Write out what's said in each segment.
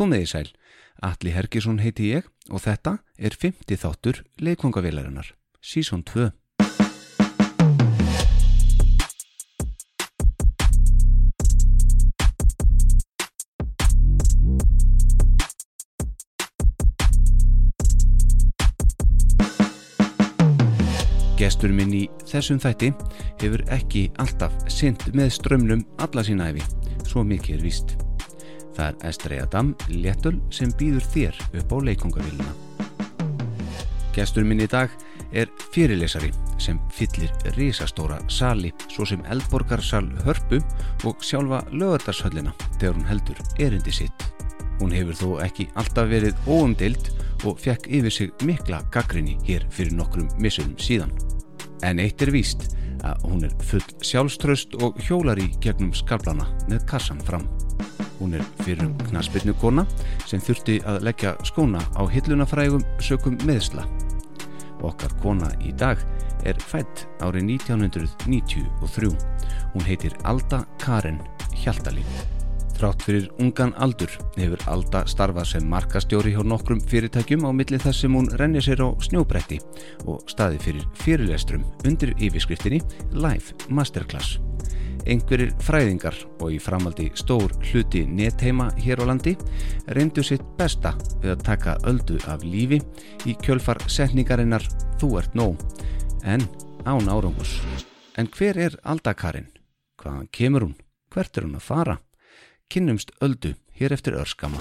Komið í sæl, Alli Hergesson heiti ég og þetta er 50 þáttur leikvangavélarinnar, sísón 2. Gestur minn í þessum þætti hefur ekki alltaf synd með strömmnum alla sína efi, svo mikið er víst. Það er Estrei Adam Léttul sem býður þér upp á leikongavillina. Gestur minn í dag er fyrirlesari sem fyllir risastóra sali svo sem Eldborgarsal Hörpu og sjálfa lögardarshöllina þegar hún heldur erindi sitt. Hún hefur þó ekki alltaf verið óumdeild og fekk yfir sig mikla gaggrinni hér fyrir nokkrum missurum síðan. En eitt er víst að hún er full sjálfströst og hjólar í gegnum skablana með kassan fram. Hún er fyrir um knaspirnu kona sem þurfti að leggja skóna á hillunafrægum sökum meðsla. Okkar kona í dag er fætt árið 1993. Hún heitir Alda Karen Hjaltalín. Þrátt fyrir ungan aldur hefur Alda starfað sem markastjóri hjá nokkrum fyrirtækjum á milli þess sem hún rennir sér á snjóbretti og staði fyrir fyrirlestrum undir yfirskriftinni Live Masterclass. Einhverjir fræðingar og í framaldi stór hluti netteima hér á landi reyndu sitt besta við að taka öldu af lífi í kjölfar setningarinnar Þú ert nóg, en án árangus. En hver er Aldakarinn? Hvaðan kemur hún? Hvert er hún að fara? Kynnumst öldu hér eftir örskama.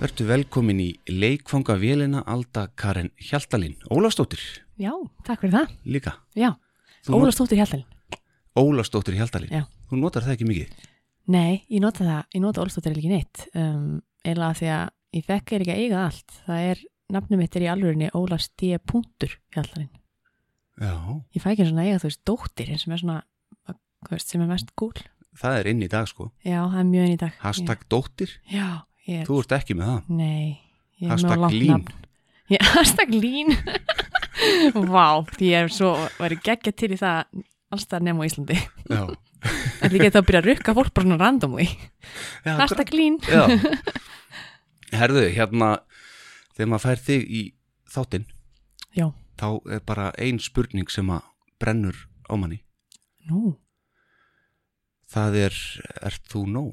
Vertu velkomin í leikfangavélina Alda Karin Hjaltalín. Ólafstóttir Já, takk fyrir það. líka. Já, Þú Óla stóttir hjáltalinn. Ólafstóttir Hjaltalín. Já. Þú notar það ekki mikið. Nei, ég nota það, ég nota Óla stóttir ekki neitt. Um, eða því að ég fekk er ekki að eiga allt. Það er, nafnum mitt er í alvörinni Óla stíð punktur hjáltalinn. Já. Ég fæ ekki svona eiga þú veist dóttir sem er svona, hvað veist, sem er mest gúl. Það er inn í dag sko. Já, það er mjög inn í dag. Hashtag dóttir. Já, ég Þú ert ekki með það. nei. Hashtag lín. Já, hashtag lín. Vá, því ég er svo, væri geggja til í það allstað nefn á Íslandi. Já. En ég get þá að byrja að rukka fólk bara svona randomly. Lín. Já. Herðu, hérna, þegar maður fær þig í þáttinn, Já, þá er bara ein spurning sem að brennur á manni. nú, Það er, ert þú nóg?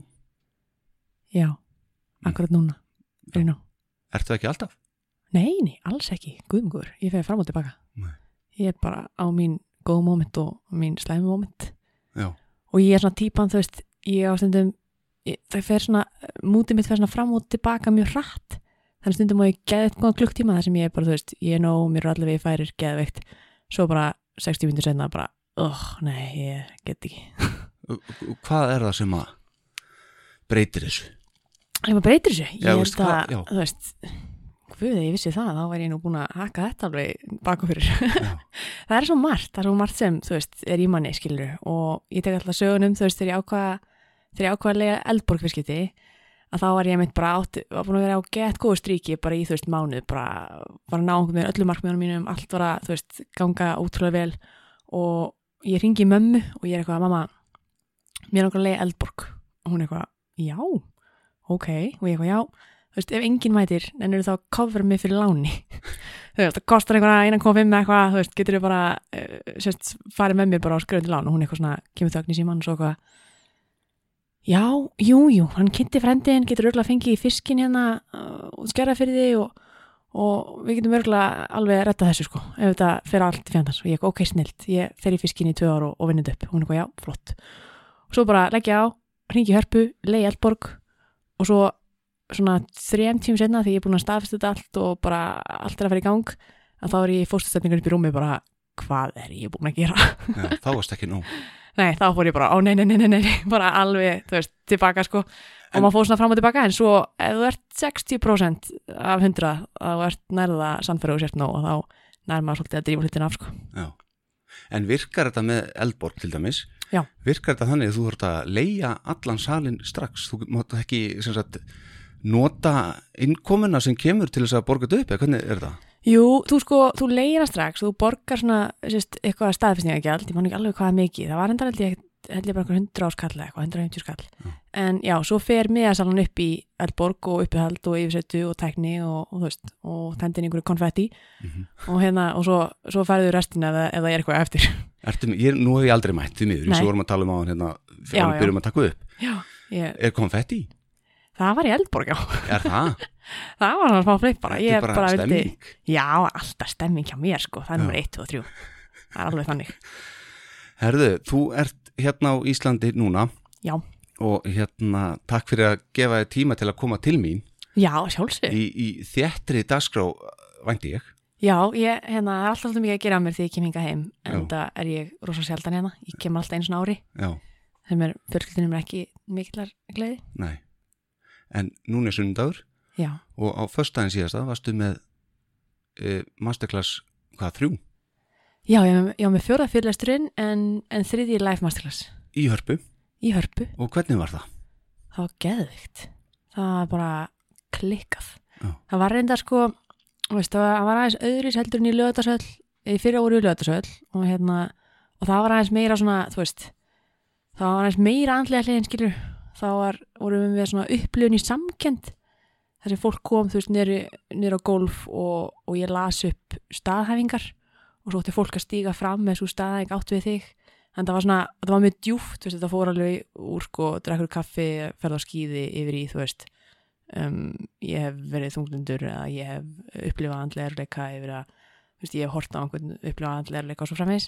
já, akkurat núna, nú. Ertu ekki alltaf? Nei, nei, alls ekki, guðmungur, ég fer fram og tilbaka. Nei. Ég er bara á mín góð moment og mín slæmi moment. Já. Og ég er svona típan, þú veist, ég á stundum, ég, það fer svona, mútið mitt fer svona fram og tilbaka mjög hratt. Þannig stundum má ég geða eitthvað klukktíma þar sem ég er bara, þú veist, ég er nóg, mér er allavega færir geðveikt. Svo bara 60 minnur senna bara, oh, nei, ég get ekki. Hvað er það sem að breytir þessu? Ég maður breytir þessu, ég Já, veist hvað- að, hvað ég vissi það, þá væri ég nú búin að haka þetta alveg baka fyrir. Það er svo margt, það er svo margt sem, þú veist, er í manni, skilur, og ég tek alltaf sögunum, þú veist, þegar ég ákvaða, þegar ég ákvaða að lega eldborg fyrir skipti, að þá var ég mitt bara átt, var búin að vera á gett góðu stríki bara í, þú veist, mánuð, bara, bara ná einhvern veginn öllu markmiðunum mínum, allt var að, þú veist, ganga ótrúlega vel. Og ég ringi mömmu og ég er eitthvað, mamma, mér er okkur að lega eldborg. Og hún er eitthvað, já, ok, og ég eitthvað, já, þú veist, ef enginn mætir, en eru þá að cover mig fyrir láni? Þú veist, það kostar einhverja 1,5 með eitthvað, þú veist, getur þau bara uh, sérst, farið með mér bara á skrifum til lán og hún eitthvað svona, kemur þögn í síman og svo eitthvað já, jú, jú hann kynnti frendin, getur örgulega fengið í fiskin hérna uh, og skjara fyrir því og, og við getum örgulega alveg að retta þessu sko, ef þetta fer allt fjandans. Og ég eitthvað, ok, snilt, ég fer í fiskin í tvö ár og, og vinnit upp, hún eitthvað, já, flott. Og svo bara leggja á, hringi hörpu leið Eldborg og svo svona þrejum tíum setna því ég er búin að staðfesta þetta allt og bara allt er að fara í gang að þá er ég fórstöðstefningur upp í rúmi bara hvað er ég búin að gera Já, þá varst ekki nóg. nei þá fór ég bara, ó nei nei nei nei, nei bara alveg, þú veist, tilbaka sko og En- maður fór svona fram og tilbaka en svo ef þú ert 60% af 100 að þú ert nærða sannfæra og sért nóg og þá nær maður svolítið að drífa hlutin af sko Já. En virkar þetta með Eldborg til dæmis? Já. Virkar þetta þannig að þú þurft að leia allan salin strax? Þú mátt ekki sem sagt, nota innkomuna sem kemur til þess að borga þetta upp, eða hvernig er það? Jú, þú sko, þú leira strax, þú borgar svona, sérst, eitthvað staðfestningagjald, ég man ekki alveg hvað er mikið, það var enda held ég held ég bara einhver 100 áskall eða eitthvað, 150 skall Já. en já, svo fer miðasalan upp í Eldborg og uppihald og yfirsettu og tækni og, og þú veist, og tendin einhverju konfetti Mhm. og hérna, og svo, svo færðu restin ef, það- ef það er eitthvað eftir Ertu, ég, nú hef ég aldrei mætt því miður, eins og vorum að tala um á hérna, fyrir að byrjum að taka upp. já, ég, Er konfetti? Það var í Eldborg, já. Er það? það var hann smá fleip bara, Þetta ég er bara vildi- stemming. já, alltaf stemming hjá mér sko, það er nummer 1, 2 og 3 það er alveg þannig. Herðu, þú ert hérna á Íslandi núna. Já, og hérna takk fyrir að gefa þér tíma til að koma til mín. Já, sjálfsög í, í þéttri dagskrá vænti ég. Já, ég, hérna, það er alltaf mikið að gera á mér þegar ég kem hinga heim. En það er ég rosa sjaldan hérna. Ég kem alltaf einu svona ári. Já, sem er En núna er sunnudagur. Já, og á föstudaginn síðasta varstu með uh, masterclass, hvað, þrjú? já ég, var með fjóra fyrirlesturinn en, en þriði live masterclass. Í hörpu. Í hörpu, og hvernig var það? það var geðvikt það var bara klikkað. Já. það var reynda sko veist, það var, það var aðeins öðris heldur en í löðarsöll í fyrra voru í löðarsöll og hérna, og það var aðeins meira svona, þú veist það var aðeins meira andlega hliðin skilur þá var, vorum við svona upplifun í samkend þar sem fólk kom, þú veist, nýri á golf og, og ég las upp staðhæfingar og svo ætti fólk að stíga fram með svo staðhæfing átt við þig. En það var svona, það var mjög djúft veist, þetta fór alveg úr sko, drekkur kaffi ferð á skíði yfir í, þú veist um, ég hef verið þunglundur eða ég hef upplifað andlegarleika yfir að, þú veist, ég hef hort á einhvern upplifað andlegarleika og svo framvegis.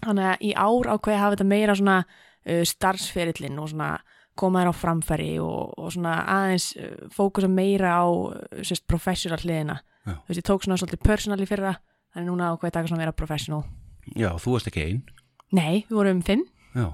Þannig að í ár ákveði hafa þetta meira svona uh, starfsferillin og svona koma þér á framfæri og, og svona aðeins uh, fókusa meira á uh, sérst professional hliðina Já. þú veist, ég tók svona svolítið personal í fyrra þannig núna ákveði taka svona meira professional Já, þú varst ekki einn. Nei, við vorum fimm Já.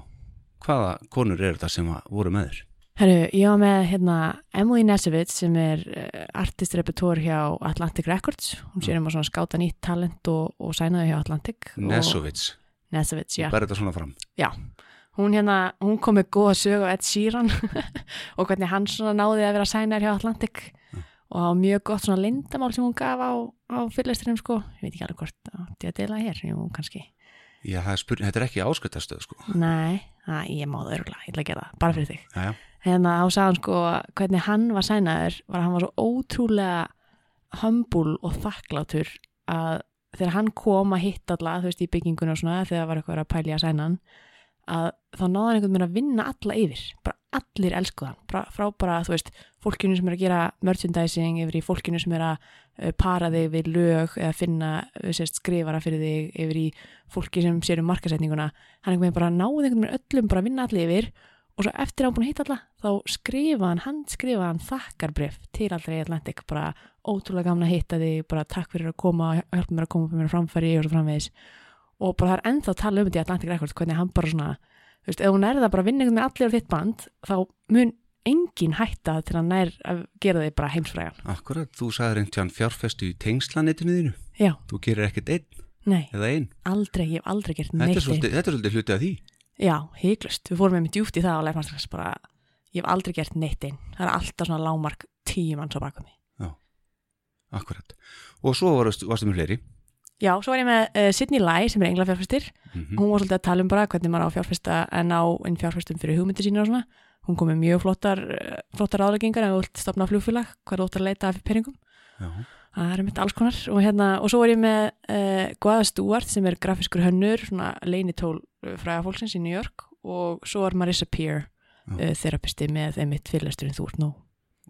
Hvaða konur eru þetta sem voru með þér? Herru, ég var með hérna Emily Nesevitz sem er uh, artist repertór hjá Atlantic Records hún sér um að svona skáta nýtt talent og, og sænaði hjá Atlantic og- Nesovits. Nesevitz, já Bæri þetta svona fram. Hún hérna, hún kom með góða sög á Ed Sheeran og hvernig hann náði að vera sænar hjá Atlantic. Og það var mjög gott svona lindamál sem hún gaf á, á fyrirlesturum sko, ég veit ekki alveg hvort átti að deila hér, jú, kannski. Já, það er spurning, þetta er ekki ásköldarstöð, sko. Nei, að, ég má það örgulega, ég ætla að gera það, bara fyrir þig. Já, já. hérna þá sagði hann sko hvernig hann var sænaður var að hann var svo ótrúlega humble og þakklátur að þegar hann kom að hitta alla þú veist í byggingunum og svona þegar var eitthvað að pælja að sæna hann að þá náði hann einhvern veginn að vinna alla yfir. Bara allir elskuð hann. Bara, frá bara þú veist fólkinu sem er að gera merchandising yfir í fólkinu sem er að uh, para þig við lög eða finna uh, sérst, skrifara fyrir þig yfir í fólki sem sér um markasetninguna hann einhvern veginn bara náði einhvern veginn öllum bara að vinna allir yfir og svo eftir að hann búin að hitta alla þá skrifa hann, hann skrifa hann þakkarbref til allra í Atlantic. Bara ótrúlega gaman að hitta þig bara takk fyrir að koma hjálpa mér að koma fyrir mér framfæri og svo framvegis og bara það er ennþá að tala um þetta í Atlantic Records hvernig hann bara svona, þú veist, ef hún er það bara að vinna einhvern veginn allir á þitt band þá mun engin hætta til að nær að gera þig bara heimsfrægan Akkurat, þú sagði reynd tján fjárfestu í tengslanetinu þínu. já, Þú gerir ekkert einn nei, eða einn. aldrei, ég hef aldrei gert neitt þetta er svolítið hluti af því. Já, hygglust. Við fórum með mér djúpt í það á leifmannstræks bara, ég hef aldrei gert neitt einn. Það er alltaf svona lámark tíu manns á bakum mig. Akkurat. Og svo varstu, varstu með fleiri. Já, svo var ég með uh, Sydney Lai sem er engla fjárfæstir. Mm Hún var svolítið að tala um bara hvernig maður á að fjárfæsta en á einn fjárfæstum fyrir hugmyndir sína og svona. Hún kom með mjög flottar, uh, flottar áleggingar við vilt stopna flugfélag, hvað er ótt að leita af peningum. Já. Það er mitt alls konar og, hérna, og svo var ég með uh, Guada Stewart sem er grafiskur hönnur, svona leinitól fræða fólksins í New York og svo var Marissa Peer þerapisti með einmitt fyrirlesturinn þú ert nú.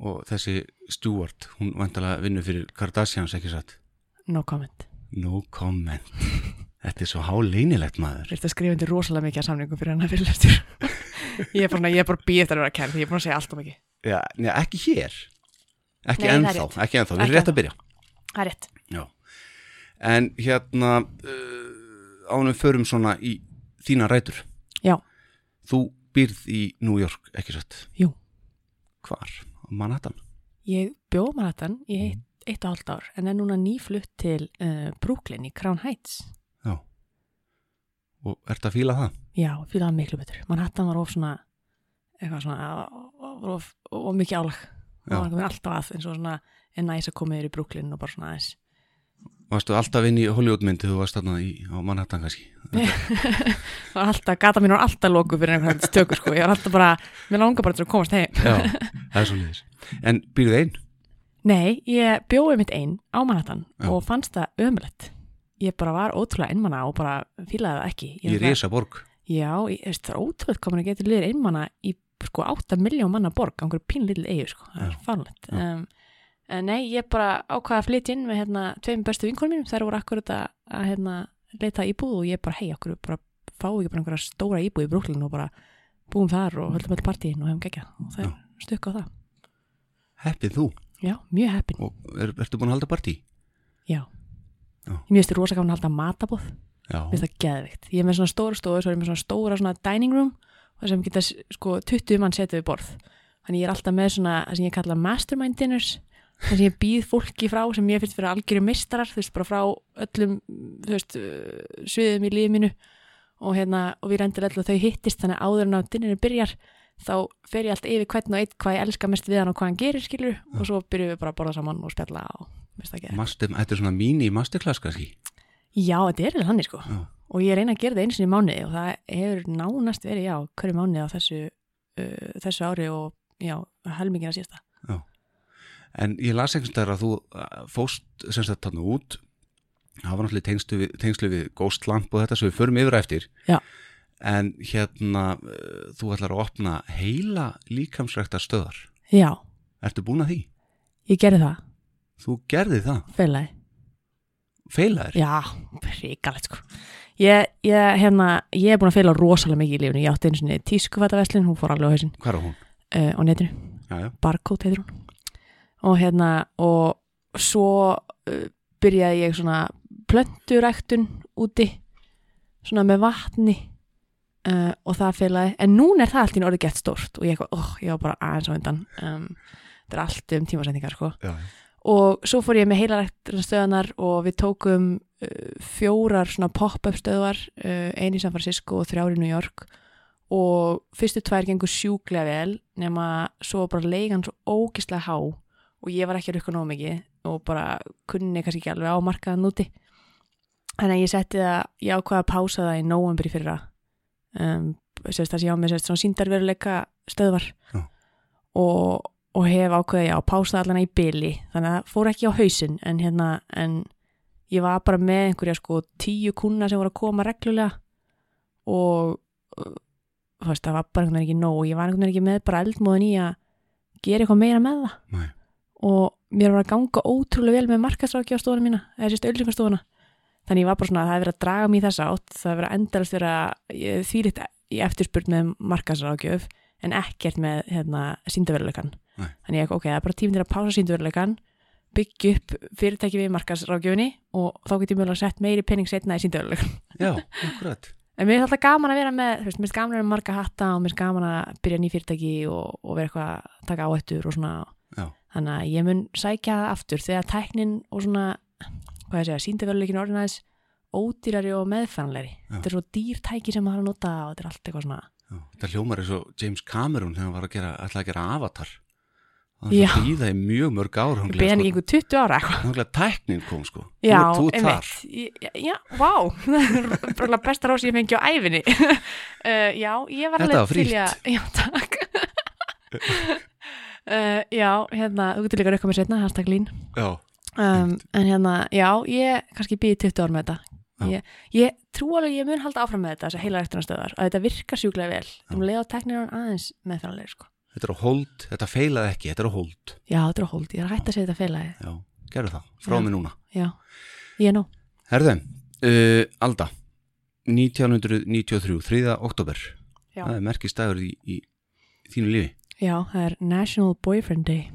Og þessi Stuart, hún vantalega vinnur fyrir Kardashians, ekki satt? No comment. No comment. Þetta er svo háleinilegt maður. Þú ert að skrifa undir rosalega mikið að samningum fyrir hennar fyrirlestur. ég er bara, ég býð eftir að vera kærð, ég er bara að segja allt og mikið. Já, neða, ekki hér. Ekki Nei, ennþá, ekki ennþá, við erum rétt að byrja. Það er rétt. Já. En hérna, uh, ánum förum svona í þína rætur. Já. Þú býrð í New York, ekki satt? Jú. Hvar? Manhattan? Ég bjóð Manhattan í eitt, eitt og halvt ár en er núna nýflutt til uh, Brooklyn í Crown Heights. Já. Og ert að fíla það? Já, fyrir það miklu betur. Manhattan var of svona, eitthvað svona, of, of mikið álag. Var einhvern veginn alltaf að eins og svona er næs að koma yfir í Brooklyn og bara svona aðeins. Varstu alltaf inn í Hollywoodmyndi þú varst þarna í, á Manhattan kannski var alltaf, gata mín var alltaf loku fyrir einhvern stökur sko, ég var alltaf bara mér langar bara til að komast heim Já, það er svo liðis En býrðu einn? Nei, ég bjóði mitt einn á Manhattan Já. og fannst það ömulegt ég bara var ótrúlega einmanna og bara fílaði það ekki. Í Ég- Risa borg Já, ég, það er ótrúlega komin að geta liður einmanna í sko 8 miljón manna borg á einhverju pínlítið eigu sko, það er farlegt um, nei, ég bara ákvaða að flytja inn með hérna tveim bestu vinkonum mínum, þær voru akkurat að, að hérna, leita íbúð og ég bara hei okkur bara fá ekki bara einhverja stóra íbúð í Brooklyn og bara búum þar og höldum öll partíin og hefum gegja og það er stukka á það. Heppið þú Já, mjög heppin, og er, ertu búin að halda partí? já Já. Ég þið rosa gafin að halda matabóð Já, Mér finnst það geðvikt. Ég er með svona stóra stofu, svo er ég með svona stóra svona dining room og sem geta sko 20 mann setið við borð. Þannig ég er alltaf með svona það sem ég kalla mastermind dinners þar sem ég býð fólki frá sem ég finnst fyrir algjöru mistarar, þú veist, bara frá öllum, þú veist, sviðum í lífið mínu og hérna, og við rendur alltaf þau hittist þannig áður en á dinninu byrjar þá fer ég alltaf yfir hvern og einn hvað ég elska mest við hann og hvað hann gerir, skilur og svo byrjum við bara að borða saman og spjalla og það geðveikt. Master, þetta er svona mini masterclass kannski Já, þetta er alveg þannig sko Já. og ég reyna að gera það einu sinni í mánuði og það hefur nánast verið, já, hverju mánuði á þessu, uh, þessu ári og já, helmingina síðasta. En ég las einhvers staðar að þú uh, fóst sem sagt þarna út var náttúrulega tengslu við, við Ghost Lamp og þetta sem við förum yfir eftir Já. En hérna uh, þú ætlar að opna heila líkamsræktar stöðar Já, Ertu búin að því? ég gerði það, Þú gerði það, feilaði. feilaðir Já, ríkalegt sko. Ég, ég, hérna, ég er búin að feila rosalega mikið í lífinu. Ég átti einu sinni tískufataveslin, hún fór alveg á hausinn Hvað er hún? uh, á netinu. Já, já, Barcode heitir hún og hérna og svo uh, byrjaði ég svona plönturæktun úti svona með vatni uh, og það félagi en núna er það allt í orðið gett stórt og ég, eitthvað, oh, ég var bara aðeins á undan. Um, þetta er allt um tímasendingar sko. og svo fór ég með heilaræktunarstöðanar og við tókum uh, fjórar svona pop-up stöðvar uh, einu í San Francisco og þrjár í New York. Og fyrstu tvær gengur sjúklega vel nema svo bara leigan svo ógislega há og ég var ekki að rukka nóg mikið og bara kunni kannski ekki alveg á markaðan úti. Þannig að ég setti það, ég ákvaða að pása það í nóvembri fyrra um, sérst það ég á með sérst svona síndarveruleika stöðvar. Og, og hef ákveðið já, pása allan í byli þannig að það fór ekki á hausinn en hérna, en ég var bara með einhverja sko tíu kuna sem voru að koma reglulega. Og veist, það var bara einhvern veginn ekki nóg. Ég var einhvern veginn ekki með bara eldmóðin í að gera eitthvað meira með það. Nei. og mér var að ganga ótrúlega vel með stofuna mína eða sérst auðlýfastofuna þannig ég var bara svona að það er verið að draga mér í þessa átt það er verið að endalast vera þvílitt í eftirspurn með markasrákjöf en ekkert með hérna, síndaveruleikan þannig ég, ok, það er bara tíminn til að pása síndaveruleikan byggja upp fyrirtæki við markasrákjöfinni og þá get ég mjög sett meiri penning setna í síndaveruleikan já, akkurat En mér er alltaf gaman að vera með, þú veist, mér er gaman að vera með marga hatta og mér er gaman að byrja ný fyrirtæki og, og vera eitthvað að taka áhættur og svona. Já. Þannig að ég mun sækja aftur þegar tæknin og svona, hvað ég segja, síndaveruleikin orðin aðeins ódýrari og meðfæranlegri. Já. Þetta er svo dýr tæki sem maður er að nota og þetta er allt eitthvað svona. já, Þetta hljómar eins og James Cameron þegar hann var að gera, ætlaði að gera Avatar Það var í það í mjög mörg ár Ég beðan ekki einhver 20 ára eitthvað. Tæknin kom sko Já, einmitt. Já, vá, bara besta rósi ég fengi á æfinni. uh, já, ég var alveg til að... Já, takk. uh, já, hérna, þú getur líka að rauka mér setna, hashtag lín. Já, um, en hérna, já, ég kannski býði 20 ár með þetta. Ég, ég trú alveg ég mun halda áfram með þetta þessar heila rektunarstöðar að þetta virkar sjúklega vel. Um leið á teknir hann aðeins meðfæranlega sko. þetta er á hold, þetta feilaði ekki, þetta er á hold. Já, þetta er á hold, ég er að hætta að segja þetta feilaði. Já, gerðu það, frá mig núna. Já, ég er nú. Herðu, uh, Alda 1993, 3. oktober Já. Það er merkistæður í, í, í þínu lífi. Já, það er National Boyfriend Day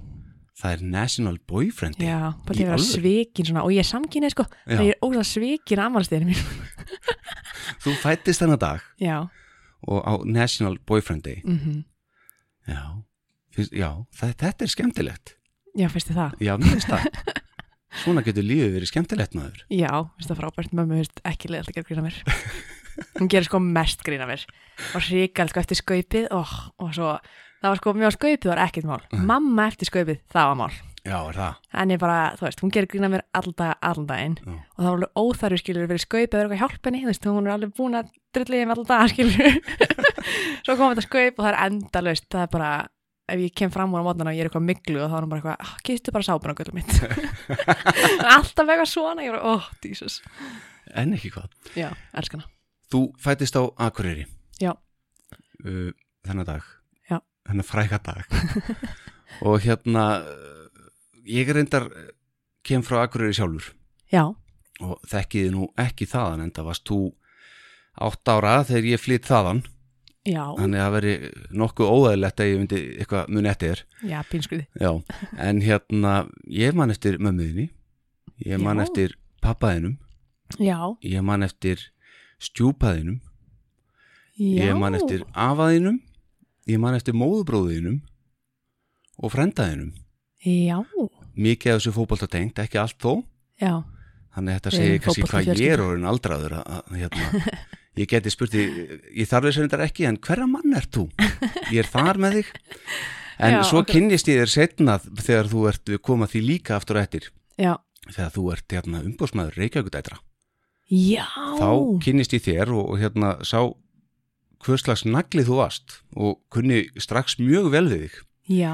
Það er National Boyfriend Day. Já, bara ég alvöru? svikin svona og ég er samkynni sko, það er ósað svikin amalsteginu mín Þú fættist þennan dag já, og á National Boyfriend Day. Mm Já, Fyrst, já það, þetta er skemmtilegt. Já, finnst þið það. Já, mér finnst það. Svona getur lífið verið skemmtilegt maður. Já, finnst það frábært, mömmu finnst ekki leið að gera grína mér. Hún gerir sko mest grína mér. Og ríkald sko eftir skaupið oh, og svo, það var sko mjög skaupið var ekkert mál Nei. mamma eftir skaupið, það var mál Já, er það? Henni er bara, þú veist, hún gerir grína mér alltaf allan daginn Já. og það var alveg óþarfi skilur fyrir skaup eða eitthvað hjálp henni, þú veist, hún er alveg búin að drulli um allan dag skilur svo kom þetta skaup og það er endalaust það er bara, ef ég kem fram úr á mótnana og ég er eitthvað miklu og þá er hún bara eitthvað ah, getur bara sápun á gullum mitt alltaf eitthvað svona, ég bara, oh, Jesus En ekki hvað? Já, elskana Þú fættist á Akureyri Já. uh, Þennan dag Já. Þennan fræga dag. Og hérna Ég reyndar uh, kem frá Akureyri sjálfur. Já, og þekkiði nú ekki þaðan en það varst þú átt ára þegar ég flytt þaðan. Já, þannig að það veri nokkuð óæðilegt að ég myndi eitthvað muni eftir já, Já, en hérna ég man eftir mömmuðinni ég man eftir pappaðinum Já, ég man eftir stjúpaðinum já ég man eftir afaðinum ég man eftir móðubróðinum og frendaðinum Já, mikið af þessu fótbolta tengt, ekki allt þó. Já, þannig að þetta segir kannski hvað ég er orðin aldraður að, að, hérna, ég geti spurti ég þarf þess að þetta ekki, en hverra mann ert þú? ég er þar með þig. En Já, svo kynnist ég þér setna þegar þú ert koma því líka aftur og eftir. Já. Þegar þú ert hérna, umbóðsmaður Reykjavíkudætra Já, þá kynnist ég þér og, og hérna sá hvers slags naglið þú varst og kunni strax mjög vel við þig já,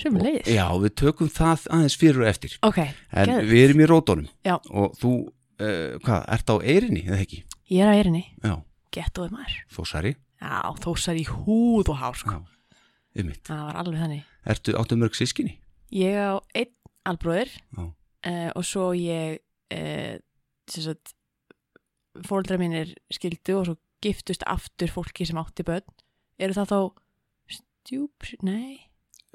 sem leiðis Já, við tökum það aðeins fyrir og eftir Ok, en geðveikt. við erum í rótónum Já. og þú, uh, hvað, ert á eirinni eða ekki? ég er að erinni, Já, gettóði maður þósari, Já, þósar í húð og hár sko. Ymmit Það var alveg þannig Ertu áttu mörg sískinni? Ég á einn albróðir Já. uh, og svo ég uh, sem sagt fóldra mínir skildu og svo giftust aftur fólki sem átti börn eru það þá stjúp, nei,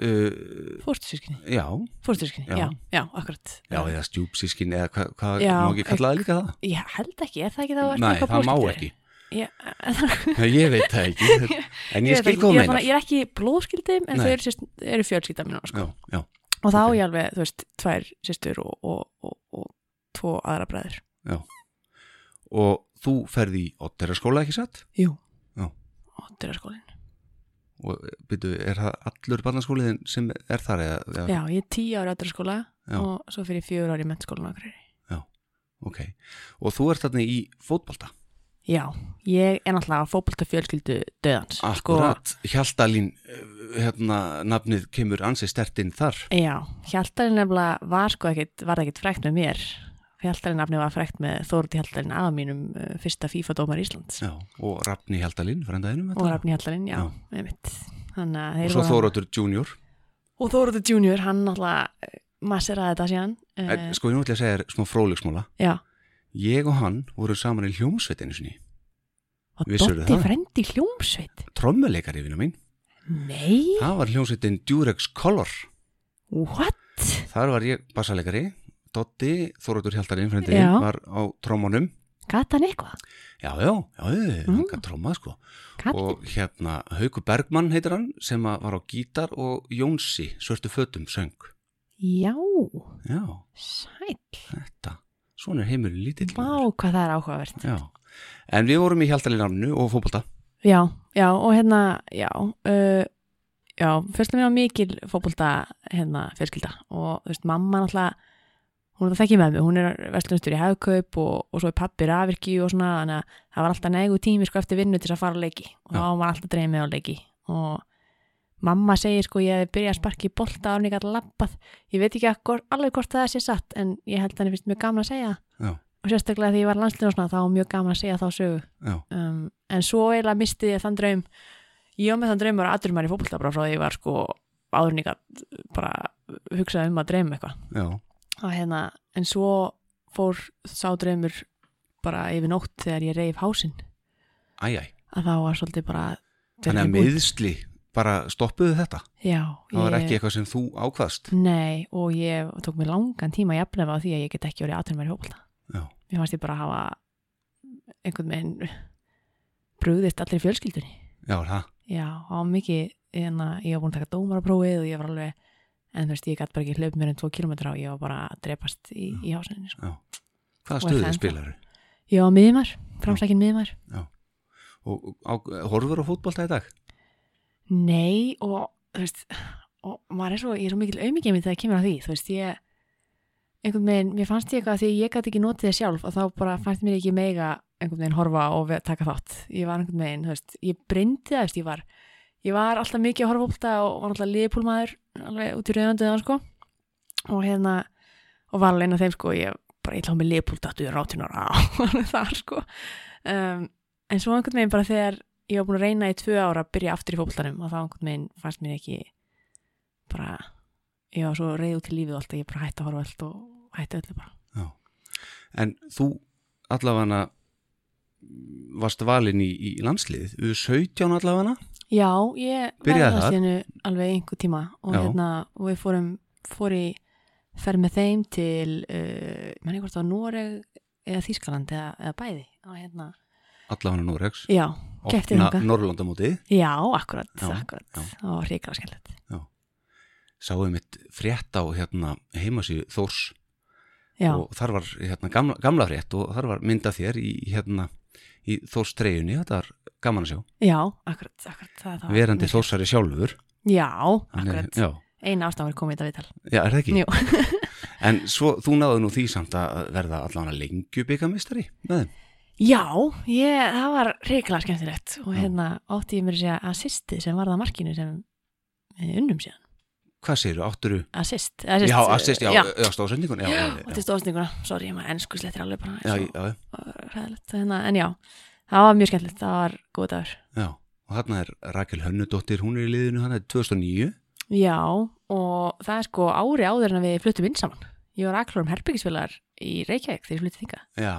Uh, fórstusískinni já, fórstusískinni, Já. já. já, akkurat já, eða stjúpsískinni eða hvað, hva, Já, má ekki kalla það líka það? Ég held ekki, er það ekki ertu Nei, það má ekki Nei, Ég veit það ekki, en ég, skil er meinar ég er ekki blóðskildi en þau eru, eru fjölskylda mín sko. Já, já, og þá ok. okay. ég alveg, þú veist, tvær sýstur og, og, og, og tvo aðra bræður og þú ferði í Otteraskóla ekki satt? Jú. Já. og og byrju, er það allur barnaskóliðin sem er þar eða, Já, ég er tíu ári Já. og svo fyrir fjögur ári mennskólan á Akureyri. Ok, og þú ert þarna í fótbolta? Já, ég er náttúrulega fótbolta fjölskyldu döðans akkurat, Hjaltalín eh, hérna, nafnið kemur ansi stertinn þar. Sko, já, Hjaltalinn nefnilega var sko ekkit, var ekkit frækt með mér Hjaltalinn nafni var frækt með Þórti Hjaltalinn aða mínum uh, fyrsta FIFA-dómar Íslands. Já, og Rafni Hjaltalín, frændaðinum og Rafni Hjaltalinn, já, Já. einmitt. Þannig að og svo Þóratur Junior. Og Þóróttur Junior, hann náttúrulega masseraði þetta síðan en, uh, sko ég að segja þér smá fróðleiksmóla Já, ég og hann voru saman í hljómsveitinu sinni. Og það? frendi hljómsveit? Trommuleikari vina mín, Nei, það var hljómsveitin Durex Color. What? þar var ég bassaleikari Dotti, Þóratur Hjaltalín frendi Já. var á trommunum. Gat hann eitthvað? já, já, já, Mm. hann gætt trommað sko. Gat, og hérna Hauku Bergmann heitir hann sem var á gítar og Jónsi, svörtu fötum, söng. Já, já, sæl þetta svona er heimurinn lítill Vá, hvað það er áhugavert. Já. en við vorum í Hjaltalínarnu og fótbolta. Já, já, og hérna, já uh, Já, fyrst mér var mikil fótbolta hérna fjölskylda. Og þú veist, mamma náttúrulega hún er það þekki með mig, hún er verslunstur í hafkaup og, og svo er pappi rafirki og svona þannig að það var alltaf negu tími sko eftir vinnu til þess að fara á leiki. Og þá var alltaf dreymið á leiki. Og mamma segir sko ég hef byrjað að sparki í bolta ég gæti labbað. Ég veit ekki að, hvort- alveg hvort það sé satt en ég held að henni finnst mjög gaman að segja. Já. og sérstaklega því ég var landslið og svona þá var mjög gaman að segja þá sögu. Um, en svo eiginlega misti ég þann draum. Ég var með þann draum að vera aðdur maður í fótbolta bara frá því ég var sko áður en ég gat bara hugsað um að dreyma eitthvað og hérna, en svo fór sá draumur bara yfir nótt þegar ég reif hásinn. Æj, æj. Að þá var svolítið bara þannig að meðsli bara stoppuðu þetta? Já, það var ég- ekki eitthvað sem þú ákvaðst? Nei, og ég tók mér langan tíma að jafna á því að ég get ekki orðið aðtunum í fótbolta já, mér fannst ég bara að hafa einhvern veginn brugðist allir fjölskyldunni. Já, það? Já, á mikið, en að ég var búin að taka dómaraprófið og ég var alveg, en þú veist, ég gæti bara ekki hlaup mér en tvo kilometra og ég var bara að drepast í, í hásinni, sko. hvaða Og stöðu það ennþá? spilar Ég var miðmar, framsækin miðmar. og á, horfur á fótbolta í dag? Nei, og þú veist, og maður er svo, ég er svo mikil auðmikið þegar það kemur að því, þú veist, ég einhvern veginn, mér fannst ég eitthvað því að ég gæti ekki notið það sjálf og þá bara fannst mér ekki mega einhvern veginn horfa og taka þátt. Ég var einhvern veginn, þú veist, ég brindi það, þú veist, ég var ég var alltaf mikið að horfa fólta og var alltaf liðpúlmaður alveg út í rauðanduðan, sko. Og hérna, og var alveg einn af þeim, sko ég bara, tlá með liðpúlta áttu í rátunar á þar, sko. Um, en svo einhvern veginn bara þegar ég var búin að reyna í tvö ára að byrja aftur í fótboltanum og þá einhvern veginn fannst mér ekki bara ég var svo reyð út í lífið og allt að ég bara hætti að horfa allt og hætti öllu bara. En þú allavega varst valinn í, í landslið U17 allavega Já, ég Byrjaði var það alveg einhver tíma og, hérna, og við fórum fór í ferð með þeim til uh, hvort það var Noreg eða Þýskaland eða, eða bæði hérna, allavega Noregs. Já, opna þangað. Norrlandamóti já, akkurat, Já, akkurat. já. það var hrikalega skemmtilegt. Sáum mitt frétt á hérna, heimasíðu Þórs. Já, og þar var hérna, gamla, gamla frétt og þar var mynda þér í, hérna, í Þórs treyjunni, þetta var gaman að sjá já, akkurat, akkurat verandi mjög Þórsari sjálfur. Já, er- akkurat, eina ástafur komið þetta viðtal já, er það ekki? Jú. en svo þú náðu nú því samt að verða allavega lengju byggamistari með þeim Já, ég, það var hrikalega skemmtilegt og Já. hérna átti ég mér að segja assistið sem var það markinu sem unnum síðan hvað segirðu, átturu? assist, assist Já, assist, já, já. já stóðsendingun já, til stóðsninguna, sorry, ég maður ennsku slettir alveg bara já, já, hræðilegt, hérna, en já það var mjög skemmtilegt, það var góð dagur. Já og þarna er Rakel Hönnudóttir, hún er í liðinu hann er 2009 Já, og það er sko ári áður en við fluttum inn saman. Ég var aðklórum herbyggisvilar í Reykjavík þegar ég fluttið þinga, já,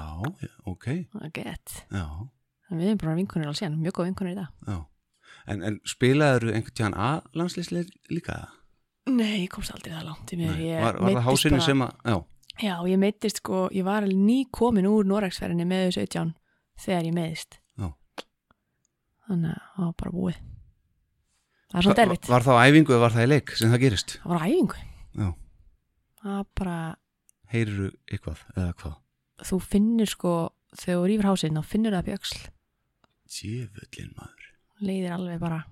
ok, það var gett. Já, en við erum bara vinkunir alveg síðan, mjög góð vinkunir í dag. En, en spilaður einhvern tíðan A-landslýsleir líka? Nei, ég komst aldrei það langt Nei, var, var það hásinni bara- sem að, já, Já, ég meittist sko, ég var alveg ný komin úr Noregsferðinni með 17 þegar ég meiðist. Já. Þannig að það var bara búið. Það er svona derfitt. Var það á æfingu eða var það í leik sem það gerist? Það var á æfingu. Já. Það var bara, Heyriru eitthvað eða hvað? þú finnir sko, þegar þú rýfur hásinn, þá finnur það bjöksl. Djöfullin maður. Leiðir alveg bara.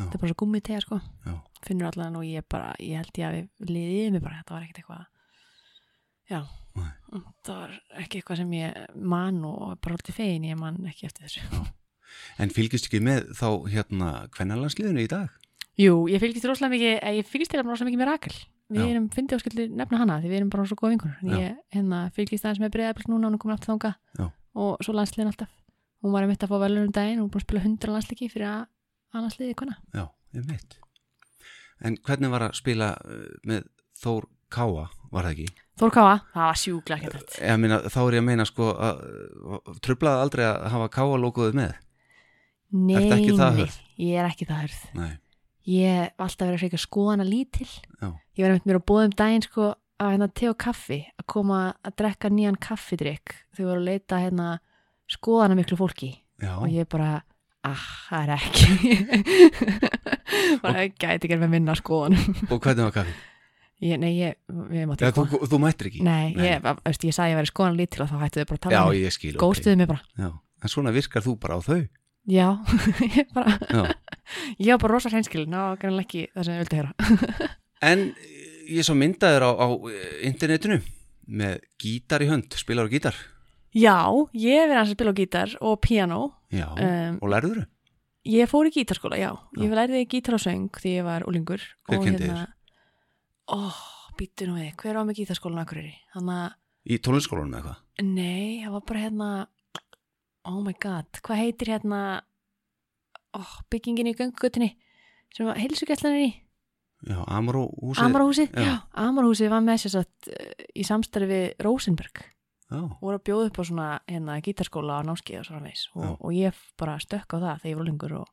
Þetta er bara svo gummið tegja sko. Já. Finnur allan og ég bara, ég held ég að við leiðið mig bara, þetta var ekkert eitthvað. Já. Nei. Það var ekki eitthvað sem ég man og bara alltaf fegin, ég man ekki eftir þessu. En fylgist ekki með þá hérna kvennalandsliðinu í dag? Jú, ég fylgist rosalega mikið, eh, ég fylgist að rosalega mikið með Rakel. Við Já. erum, fyndi áskildi nefna hana því við erum bara svo góða vinkunur. Já. Ég hérna, fylgist aðeins með breyðabilt núna, hún aftur þanga Já. og svo landsliðin alltaf. Hún var að mitt að fá velunum daginn, hún búin að spila hundra landsliki fyrir að landsliði kona. Já, ég veit. En hvernig var að spila uh, með Þór Káa, var það ekki? Þór Káa, það var sjúkla ekki þetta. Ég meina, þá er ég að meina sko að trublaði aldrei að hafa Káa-logoðið með? Nei, nei, ég er ekki það hörð. Nei, Ég hef alltaf að freka skoðana lítil. já, Ég var einmitt mér að bóðum daginn sko að hérna te og kaffi, að koma að drekka nýjan kaffidrykk. Þau voru að leita hérna skoðana miklu fólki. já, og ég bara ah, það er ekki bara gæti ekki með minna skoðan og hvernig var kaffi? ég, nei, ég, við mátti Já, ekki þú, þú mættir ekki? nei, Nei. ég, veist, ég sagði að ég væri skoðan lítil og þá hættu þau bara að Já, tala um mig ég skil, góðstuðu mig bara, Já, en svona virkar þú bara á þau? já ég bara, Já. ég var bara rosa hreinskilin og grannlega ekki það sem ég vildi heyra En ég svo myndaður á, á eh, internetinu með gítar í hönd, spilar á gítar. Já, ég verið að spila gítar og piano Já, Um, og lærður þau? ég fór í gítarskóla, já, Já. ég lærði gítar og söng því ég var úlingur Hver og kenndi þér? ó, býttu nú við, hver á með gítarskólan akkur er að Í tónlistskólanum eða hvað? Nei, það var bara hérna Oh my god, hvað heitir hérna oh, byggingin í göngugutinni sem var heilsugæslan er í Já, Amró húsið. Amarhúsið, já. já, Amarhúsið var með sér satt uh, í samstarfi Rosenberg og voru að bjóða upp á svona hérna gítarskóla á námskeið og svona meis Já. og, og ég bara stökk á það þegar ég var lengur og,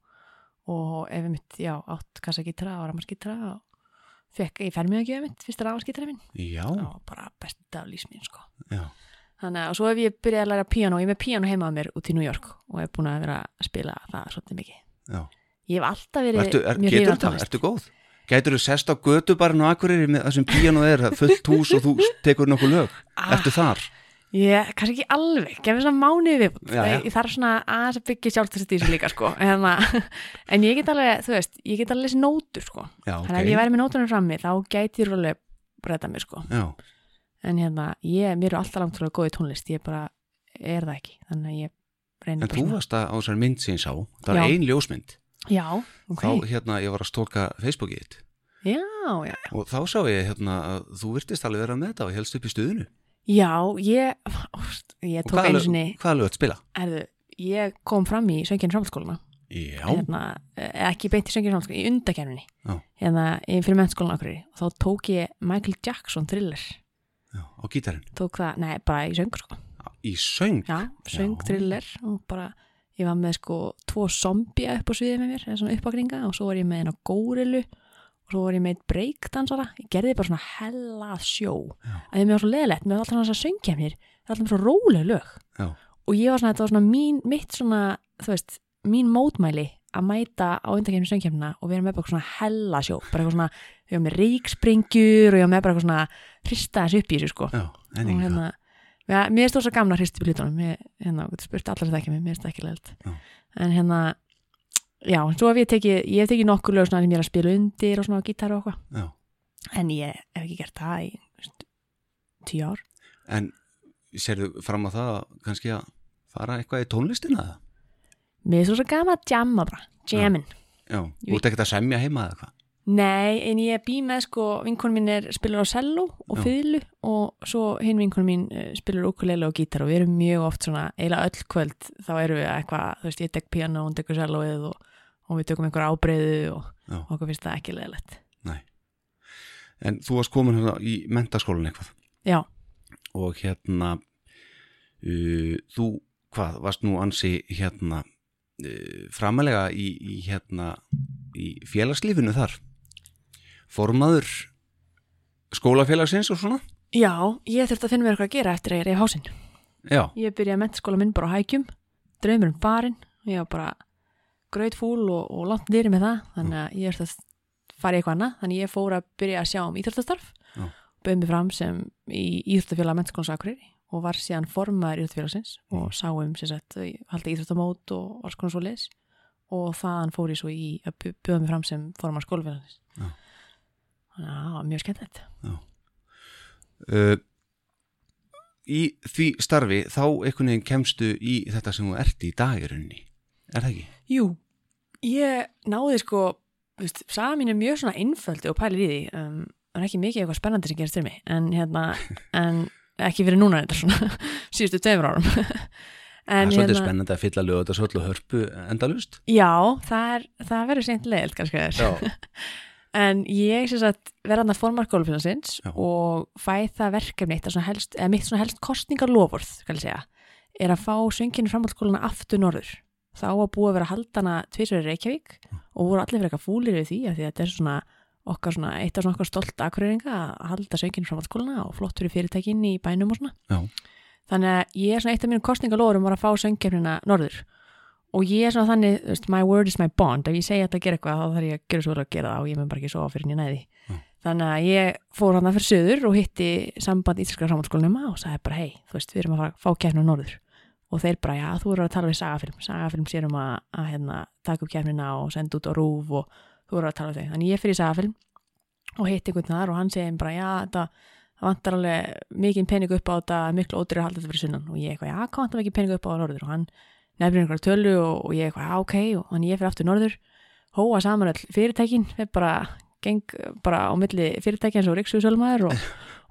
og ef ég mitt, já, átt kassa gítara og ramaskítara og fekk, ég fær mjög að gefa mitt fyrsta ramaskítara minn já, og bara best af lífsmín sko já. Þannig að og svo hef ég byrjað að læra píano, ég er með píano heima að mér út í New York og hef búin að vera að spila það svolítið mikið. já. Ég hef alltaf verið Ertu, er, mjög þetta? tónlist. Ertu góð? Gætur þú sest á götu bara Akureyri með þessum píanu er, það er fullt hús og þú tekur nokkuð lög? Ertu þar? Ég, kannski ekki alveg, gefið svona mánuði við Já, já. ég þarf svona að byggja sjálfstæðst í þessu líka sko. En, en ég get alveg, þú veist, ég get alveg þessi nótur sko, Já, þannig að ef ég væri með nótunum frammi þá gæti ég alveg breyta mig sko. Já, en hérna, ég, mér er alltaf langt frá góði tónlist, ég bara er það ekki. Þannig að ég reynir en þú varst að á þessar mynd sem ég sá, það var Já. ein ljósmynd. Já, ok, þá hérna ég var að stólka Facebookið þitt. Já, og þá sá ég hérna að þú virtist alveg vera með þetta og helst upp í stuðinu Já, ég, ég tók hvaða einu lög- sinni hvaða lög að spila? erðu, ég kom fram í söngjarni framhaldsskóluna Já, hérna, eh, ekki beint í söngjarni framhaldsskóluna, í undakernunni Já. hérna, fyrir mennskólan okkur og þá tók ég Michael Jackson thriller. Já, á gítarinn? Tók það, nei, bara í söng sko. Í söng? Já, söng Já. thriller. Og bara, ég var með sko tvo zombia upp á sviðið með mér, svona uppakringa og svo var ég með eina górilu og svo var ég með eitt breakdansara. Ég gerði bara svona hella sjó. Að ég mér var svo leðilegt, mér var alltaf þess að söngja mér það var alltaf svo róleg lög. Já. og ég var svona, þetta var svona mín, mitt svona þú veist, mín mótmæli að mæta á undakefni söngkefnina og vera með bara svona hella sjó, bara eitthvað svona ég var með ríkspringjur og ég var með bara eitthvað svona hrista þessu upp í þessu sko. Já, og hérna, mér er stóð svo gamla hristi við hlutunum, ég, hérna, spurt allar þetta ekki mér, mér er þetta ekki leilt en hérna, já, svo hef ég tekið ég hef tekið nokkur lög svona sem ég er að spila undir og svona á gítar og eitthvað, en ég hef ekki gert það í tíu ár. En sérðu fram á það kannski að fara eitthvað í tónlistina eða? mér er svo svo gaman að jamma bara, jammin Já, þú ert ekkert að semja heima eða eitthvað? Nei, en ég bí með sko, vinkon mín er spilur á cello og fiðlu og svo hinn vinkon mín uh, spilur ukulele og gítar og við erum mjög oft svona, eiginlega öll kvöld þá erum við eitthvað, þú veist, ég tek piano og hún tekur celloið og, og við tökum einhver ábreyðu og, Já. og okkur finnst það ekki leðilegt. Nei En þú varst komin hérna í mentaskólan eitthvað Já, og hérna uh, þú, hvað, varst nú ansi hérna uh, framalega í, í hérna í félagslífinu þar formaður skólafélagsins og svona já, ég þurfti að finna mér eitthvað að gera eftir að ég reyði hásinn. Já, Ég byrjaði mentaskóla minn bara á hækjum, draumur um barinn, ég var bara gröð fúl og, og langt nýri með það, þannig að ég þurfti að fara í eitthvað annað, þannig ég fór að byrja að sjá um íþróttastarf, Já. bauð mig fram sem í íþróttafélag mentaskólas Akureyri og var síðan formaður íþróttafélagsins og sá um sem sagt, halda íþróttamót og alls konar svo leis og þaðan fór ég svo í að bjóða mig fram sem formaður skólafélagsins. Þannig að það var mjög skemmtilegt. uh, í því starfi þá einhvern veginn kemstu í þetta sem þú ert í dagirunni er það ekki? Jú, ég náði sko, þú veist, saga mín er mjög svona einföldi og pælir í því um, það er ekki mikið eitthvað spennandi sem gerist til mig en hérna, en ekki fyrir núna þetta svona síðustu tveimur árum. Það en hérna- er svolítið spennandi að fylla lögut og svolítið hörpu endalust Já, það, er, það verður seint leiðilt kannski en ég verða hann að formar skólafélagsins Já. og fæ það verkefni eitt eða mitt svona helst kostningarlofurð, er að fá sönginu framhaldsskólana aftur norður þá var búið að vera haldana tvisverið Reykjavík og voru allir fyrir eitthvað fúlir við því að því að þetta er svona okkar svona, eitt af svona okkar stolt akureyringa að halda sönginu framhaldsskólana og flott fyrir fyrirtækin í bænum og svona. Já, þannig að ég er svona eitt af mínum kostningalórum var að fá söngkefnina norður. Og ég er svona þannig, þú veist, my word is my bond. Ef ég segja þetta að gera eitthvað þá þarf ég að gera svo að gera það og ég mun bara ekki svo fyrir en ég næði. Já. þannig að ég fór hann fyrir söður og hitti samband íslenskra framhaldsskólanema og sagði bara hei, þú veist, við erum að að fá kefnina norður og þeir bara, já, þú eru að tala við sagafilm. Sagafilm sér um að, að hérna, taka upp kefnina og senda út á rúf og þú eru að tala við þau, þannig ég fyrir sagafilm og hitti einhvern þar og hann segi bara, já, það vantar alveg mikið pening upp á þetta miklu ódýri að halda þetta fyrir sunnan. Og ég eitthvað, já, hvað vantar mikið pening upp á norður? Og hann nefnir einhverja tölu og, og ég eitthvað, já, ok. Og þannig ég fyrir aftur norður hóa saman all fyrirtækin við bara geng bara á milli fyrirtækja eins og Ríksuðsölmaður og,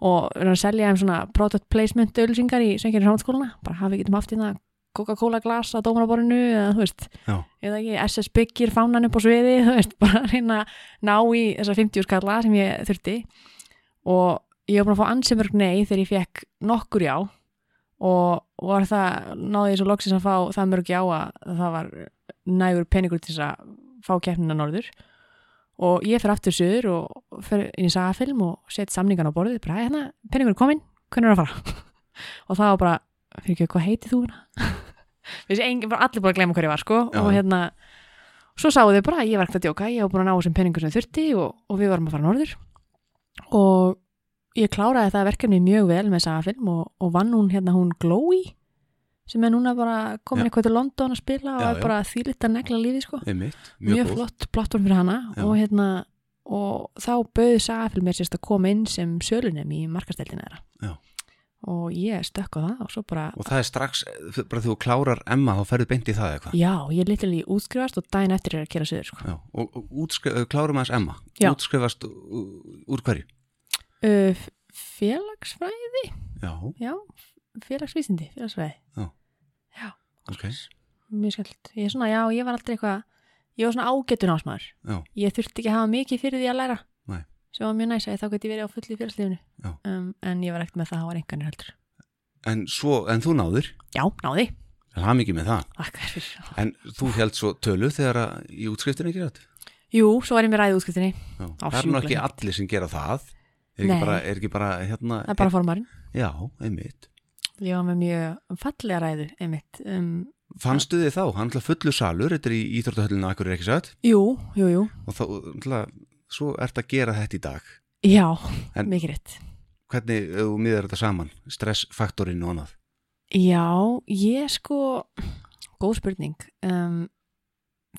og að selja þeim svona product placement ölsingar í söngjarnir hámskóluna bara hafi getum haft hérna Coca-Cola glas á dómaraborinu eða þú veist eða ekki, SS byggir fánan upp á sviði þú veist, bara reyna ná í þessa 50 skalla sem ég þurfti. Og ég var búin að fá ansimörg nei þegar ég fekk nokkur já og var það, náði ég svo loksins að fá það mörg já að það var nægur peningur til þess að fá keppnina norður og ég fyrir aftur söður og fyrir inn í sagafilm og set samningan á borðið, bara "Æ, hérna, peningur er komin hvernig er að fara? Og það var bara, fyrir ekki, hvað heiti þú hérna? Engin, bara allir búin að glemma hver ég var sko. Já. og hérna, svo sáu þau bara ég var ekkert að djóka, ég var búin að ná þessum peningum sem þurfti og, og við varum að fara norður. Og ég kláraði það verkefni mjög vel með sagafilm og, og vann hún hérna hún Glói sem er núna bara komin eitthvað til London að spila og Já, er já. bara þýlitt að negla lífi sko. einmitt, mjög, mjög, flott plattform fyrir hana og hérna og þá bauði sagafilm mér sérst að koma inn sem sölunem í markasteldina þeirra. Og ég stökk á það og svo bara og það er strax, bara þú klárar Emma þá ferðu beint í það eitthvað? Já, ég litilí útskrifast og daginn eftir er að gera söður sko. Og, og útskrif, klárum aðeins Emma? Já. útskrifast úr, hverju? Uh, félagsfræði? Já, já, félagsvísindi félagsfræði ok mjög skellt. Ég er svona, já, ég var aldrei eitthvað, ég var svona ágetun ásmaður. Já. Ég þurfti ekki að hafa mikið fyrir því að læra. Nei. Sem var mjög næs að þá geti ég verið á fulli félagslífinu. Já. Um, en ég var ekkert með það að hafa enganir heldur. en, svo, en þú náður, Já, náði. það er mikið með það en þú held svo tölu þegar að í útskriftinni gera þetta Jú, svo var ég með ræði útskiptinni. Já. Á það er nú ekki allir sem gera það er ekki bara, er ekki bara hérna, Það er bara formarinn. já, einmitt Ég var með mjög fallega ræðu, einmitt. Um, fannstu þið þá, hann ætla fullu salur þetta er í Íþróttahöllinu akkur er ekki satt jú, jú, jú. og þá, ætla, svo ert að gera þetta í dag Já, En- mikið rétt. hvernig þú miðar þetta saman stressfaktorinn og annað Já, ég sko, góð spurning. Um,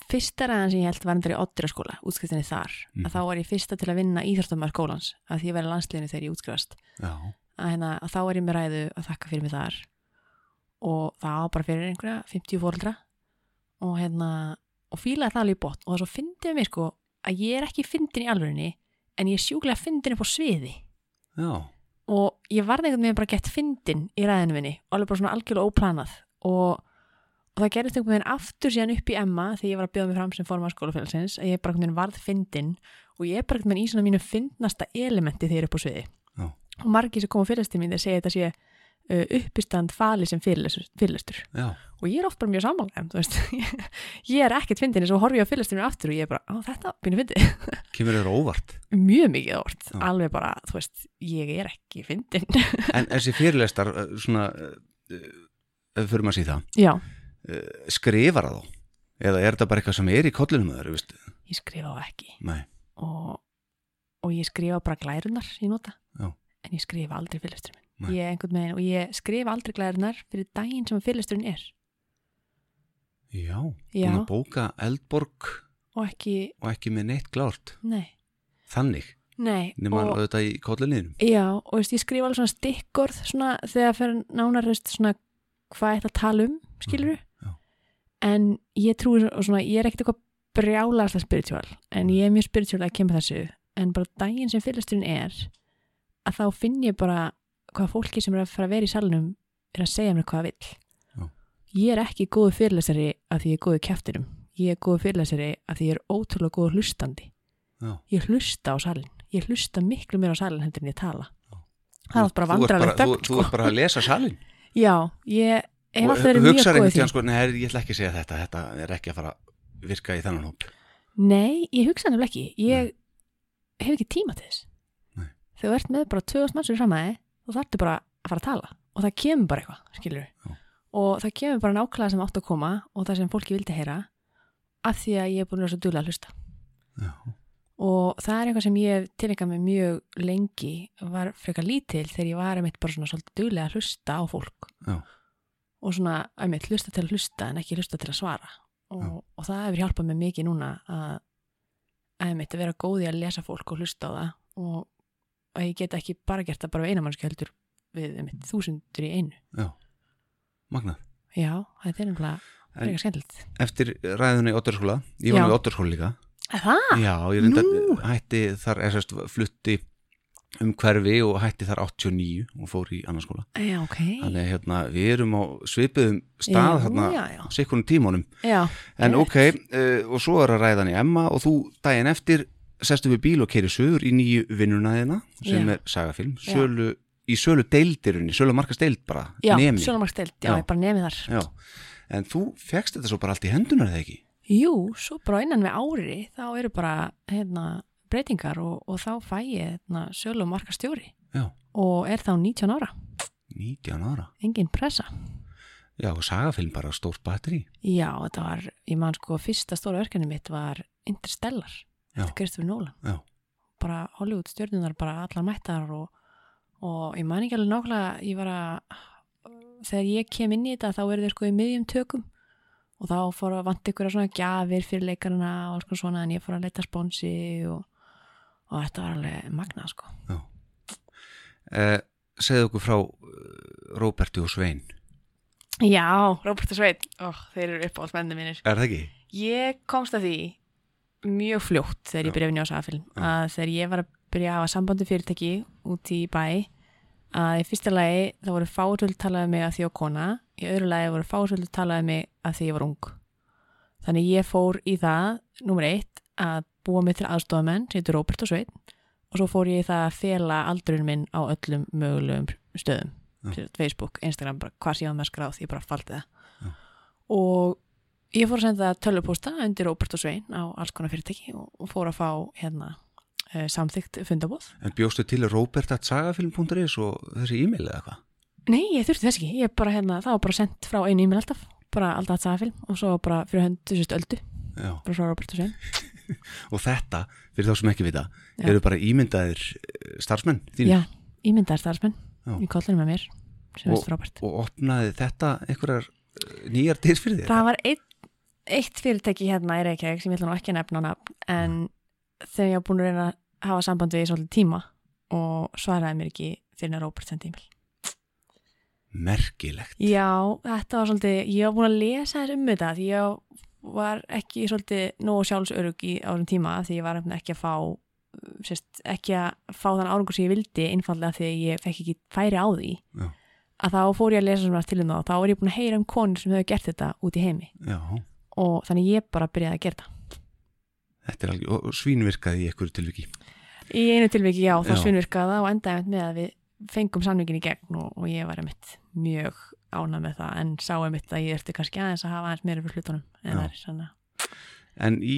fyrsta ræðan sem ég held var endur í Oddiraskóla, útskriftinni þar, að þá var ég fyrsta til að vinna íþróttamæður skólans, að því ég verið landsliðinu þegar ég útskrifast. já, Að, hérna, að þá er ég með ræðu að þakka fyrir mig þar. Og það var bara fyrir einhverja 50 fóreldra og hérna, og fílaði það alveg bótt og það svo fyndið mér sko að ég er ekki fyndin í alvörinni en ég er sjúklega fyndin upp á sviði. Já, og ég varði einhvern veginn bara gett fyndin í ræðinu minni og alveg bara svona algjörlega óplanað. Og, og það gerist einhvern veginn aftur síðan upp í Emma þegar ég var að bjóða mig fram sem formar skólafélagsins að ég bara einhvern veginn varð fyndin. Og ég er bara einhvern veginn í svona mínu fyndnasta elementi þegar ég er upp á sviði. Já. Og margir sem koma fyrirlistin mín þeir segja þetta sé uh, uppistand fali sem fyrirlistur já, og ég er oft bara mjög veist, ég er ekkert fyndin eins og horfi á fyrirlistinu aftur og ég er bara, þetta, býnum fyndi kemur þér óvart? Mjög mikið óvart, Já. alveg bara, þú veist ég er ekki fyndin. En þessi fyrirlestar uh, svona, ef við fyrir maður uh, skrifar það þá? Eða er þetta bara eitthvað sem er í kollinum þeir, veist? ég skrifa á ekki. Og, og ég skrifa bara glærunar ég nota, Já. En ég skrifa aldrei fyrirlisturinn minn. Ég, einhvern veginn, og ég skrifa aldrei glærunar fyrir daginn sem fyrirlisturinn er. Já, Já. búin að bóka Eldborg og ekki, og ekki með neitt klárt. Nei, þannig, nei nema og, auðvitað í kollinniðnum já, og veist, ég skrifa alveg svona stikkorð svona þegar fer nánar veist, svona hvað að tala um skilur Já. en ég trúi og svona, ég er ekkert eitthvað brjálaðslega spiritual en ég er mjög spiritual að kemur þessu en bara daginn sem fyrirlisturinn er að þá finn ég bara hvað fólki sem er að fara að vera í salnum er að segja mér hvað það vill. Já. ég er ekki góðu fyrirlesari að því ég er góðu kæftinum ég er góðu fyrirlesari að því ég er ótrúlega góðu hlustandi. Já. ég hlusta á salin ég hlusta miklu meira á salin heldur en ég tala. Já. það er bara Þú vandrarlegt þú, þögn þú sko. ert bara að lesa salin já, ég hef alltaf verið mjög góð í því. sko, nei, ég ætla ekki að segja þetta. Þetta er ekki að fara að virka í þennan hóp. Nei, ég hugsa nefnilega ekki. Ég hef ekki tíma til þess. Nei. Þegar þú ert með bara 2000 mannsur fram að þið þá þarftu bara að fara að tala. Og það kemur bara eitthvað, skilur Já. og það kemur bara nákvæmlega sem átt að koma og það sem fólki vildi heyra af því að ég er búin að vera svo duglega að hlusta. Já, og það er eitthvað sem ég hef tilengað mig mjög lengi var frekar lítil þegar ég var einmitt bara svona svolítið duglega að hlusta á fólk. Já. og svona einmitt hlusta til að hlusta en ekki hlusta til að svara. Og, og það hefur hjálpað mig mikið núna að einmitt að vera góði að lesa fólk og hlusta á það. Og að ég get ekki bara gert það bara við einamannski heldur við einmitt þúsundur í einu. Já. Magnað. Já, þetta er En- frekar skemmtilegt. eftir ræðunni í Óttarskóla ég var nú í Óttarskóla líka. Það? já, ég reynda hætti þar sérst flutti um hverfi og hætti þar 89 og fór í annarskóla Já, ok. Þannig að hérna, við erum á svipuðum stað hérna, sikkunum tímónum já, En ok, uh, og svo er að ræðan í Emma og þú daginn eftir sestu við bíl og keiri söður í nýju vinnunæðina sem Já. er sagafilm, sölu, í sölu deildirunni, sölu markast deild bara, já, nemi. sjónumarkstild, já, Já. ég bara nemi þar Já. En þú fegst þetta svo bara allt í hendunar eða ekki? Jú, svo bara innan við ári þá eru bara hérna, breytingar og, og þá fæ ég hérna, sölu og markastjóri Já, og er þá 19 ára, 19 ára. engin pressa. Já, og sagafilm bara stórt batteri. Já, þetta var, ég man sko, fyrsta stóra verkefni mitt var Interstellar, Já. eftir Kristofur Nólan. Já. Bara Hollywood stjörnunar, bara allar mættar og, og ég man ekki alveg nákvæmlega ég var að þegar ég kem inn í þetta þá verður þeir sko í miðjum tökum og þá fór að vant ykkur svona gjafir fyrir leikarina og alls konar svona en ég fór að leita sponsi og, og þetta var alveg magnað sko Eh, segðu okkur frá eh, Róberti og Svein. Já, Róbert og Sveit, oh, þeir eru upp á spennið mínir Er það ekki? Ég komst að því mjög fljótt þegar ég byrjaði við njósafilm Já. að þegar ég var að byrja að hafa sambandi fyrirtæki út í bæ að í fyrsta lagi það voru fátöld talaði mig að því og kona í öðru lagi voru fátöld talaði mig að því ég var ung. Þannig ég fór í það, nummer eitt að búa mig til aðstofamenn sem heitir Róbert og Sveit og svo fór ég í það að fela aldurinn minn á öllum mögulegum stöðum Facebook, Instagram, bara hvað síðan með skráð ég bara faldi það. Og ég fór að senda tölvupósta undir Róbert og Svein á alls konar fyrirtæki og, fór að fá hérna uh, samþygt fundabóð. En bjóstu til robert.sagafilm.is og þessi e-mail eða hvað? Nei, ég þurfti þess ekki, ég bara hérna, það var bara sendt frá einu e-mail alltaf, bara alltaf sagafilm og svo bara fyrir hönd þessu öldu, Já. bara frá Róbert og Svein. Og þetta, fyrir þá sem ekki vita, Já. eru bara ímyndaðir eh, starfsmenn þínir Já, ímyndaðar starfsmenn Já. í kollinu með mér, sem veist frábært. og opnaði þetta einhverjar eh, nýjar dyr fyrir þér? Það var eitt, eitt fyrirtæki hérna í Reykjavík sem ég ætla nú ekki að nefna á nafn, en þegar ég var búin að reyna að hafa samband við í svolítið tíma og svaraði mér ekki fyrir að Róbert sendi e-mail. Merkilegt. Já, þetta var svolítið, ég var búin að lesa þess um þetta því ég var ekki svolítið nógu sjálfsörug í árum tíma því ég var ekki að fá sérst, ekki að fá þann árangur sem ég vildi einfallega því ég fekk ekki færi á því Já. að þá fór ég að lesa svona til um það og þá var ég búin að heyra um konur sem hefur gert þetta út í heimi Já, og þannig ég bara byrjaði að gera þetta þetta er alveg, og svínvirkaði í einhverju tilviki. í einu tilviki já, þá Já. svinnvirkaði það og endaði með að við fengum samvingin í gegn og, og ég var einmitt mjög ánað með það en sá einmitt að ég erti kannski aðeins að hafa aðeins meira fyrir hlutunum en það svona En í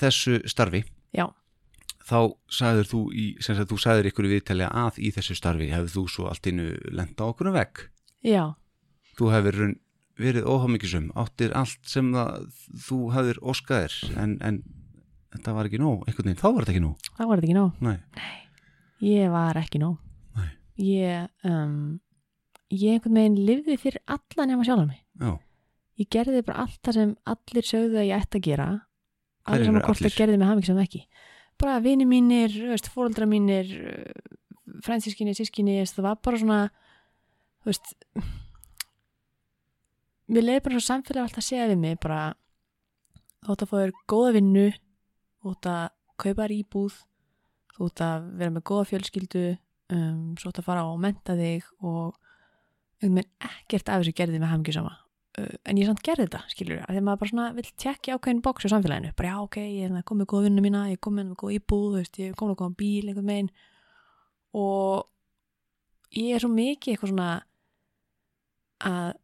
þessu starfi, Já, þá sagður þú í, sem sagt, þú sagður ykkur viðtali að í þessu starfi hefur þú svo allt innu lenda okkur vegg. já, Þú hefur raun- verið óhámyggisum, áttir allt sem það, þú hefur óskaðir, en, en þetta var ekki nóg, einhvern veginn, þá var þetta ekki nóg. það var þetta ekki nóg. Nei, Ég var ekki nóg. Nei. Ég, um, ég einhvern veginn lifði fyrir alla nema sjálf mig. Já, Ég gerði bara allt það sem allir sögðu að ég ætti að gera allir saman eru hvort það gerði mig hamingi sem ekki. Bara vini mínir, fóreldra mínir fransískinni, sískinni það var bara svona þú veist við leiði bara svo samfélag alltaf að segja við mig bara þú átt að þér góða vinnu þú átt að kaupa þér íbúð þú átt að vera með góða fjölskyldu um, svo átt að fara að menta þig og ekkert af þessu gerði með hamingi sama uh, en ég samt gerði þetta, skilur að því maður bara svona vill tjekki ákveðin bóks á samfélaginu. Bara já, ok, ég er komið með góða vinnu mína ég komið með góða íbúð, veist, ég komið með góða bíl einhvern veginn. Og ég er svo mikið eitthvað svona að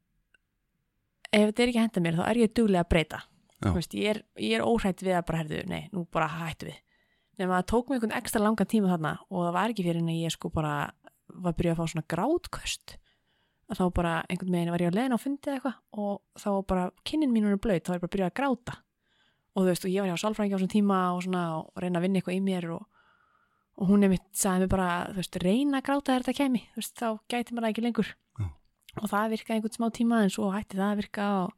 ef þetta er ekki að henda mér þá er ég duglega að breyta. Veist, ég, er, ég er óhrætt við að bara herðu, nei, nú bara hættu við. Nema það tók mig einhvern ekstra langan tíma þarna og það var ekki fyrir en að ég sko bara var að byrja að fá svona grátköst að þá bara einhvern veginn var ég að leiðin á fundið eitthvað og þá var bara kynnin mín er blöyt, þá var ég bara að byrja að gráta. Og þú veist, og ég var hjá sálfræðingi á þessum tíma og svona og reyna að vinna eitthvað í mér og, og hún er mitt, sagði mér bara þú veist, reyna að gráta þegar þetta kemi þú veist, þá gæti maður ekki lengur. Og það virkaði einhvern smá tíma en svo hætti það að virka og,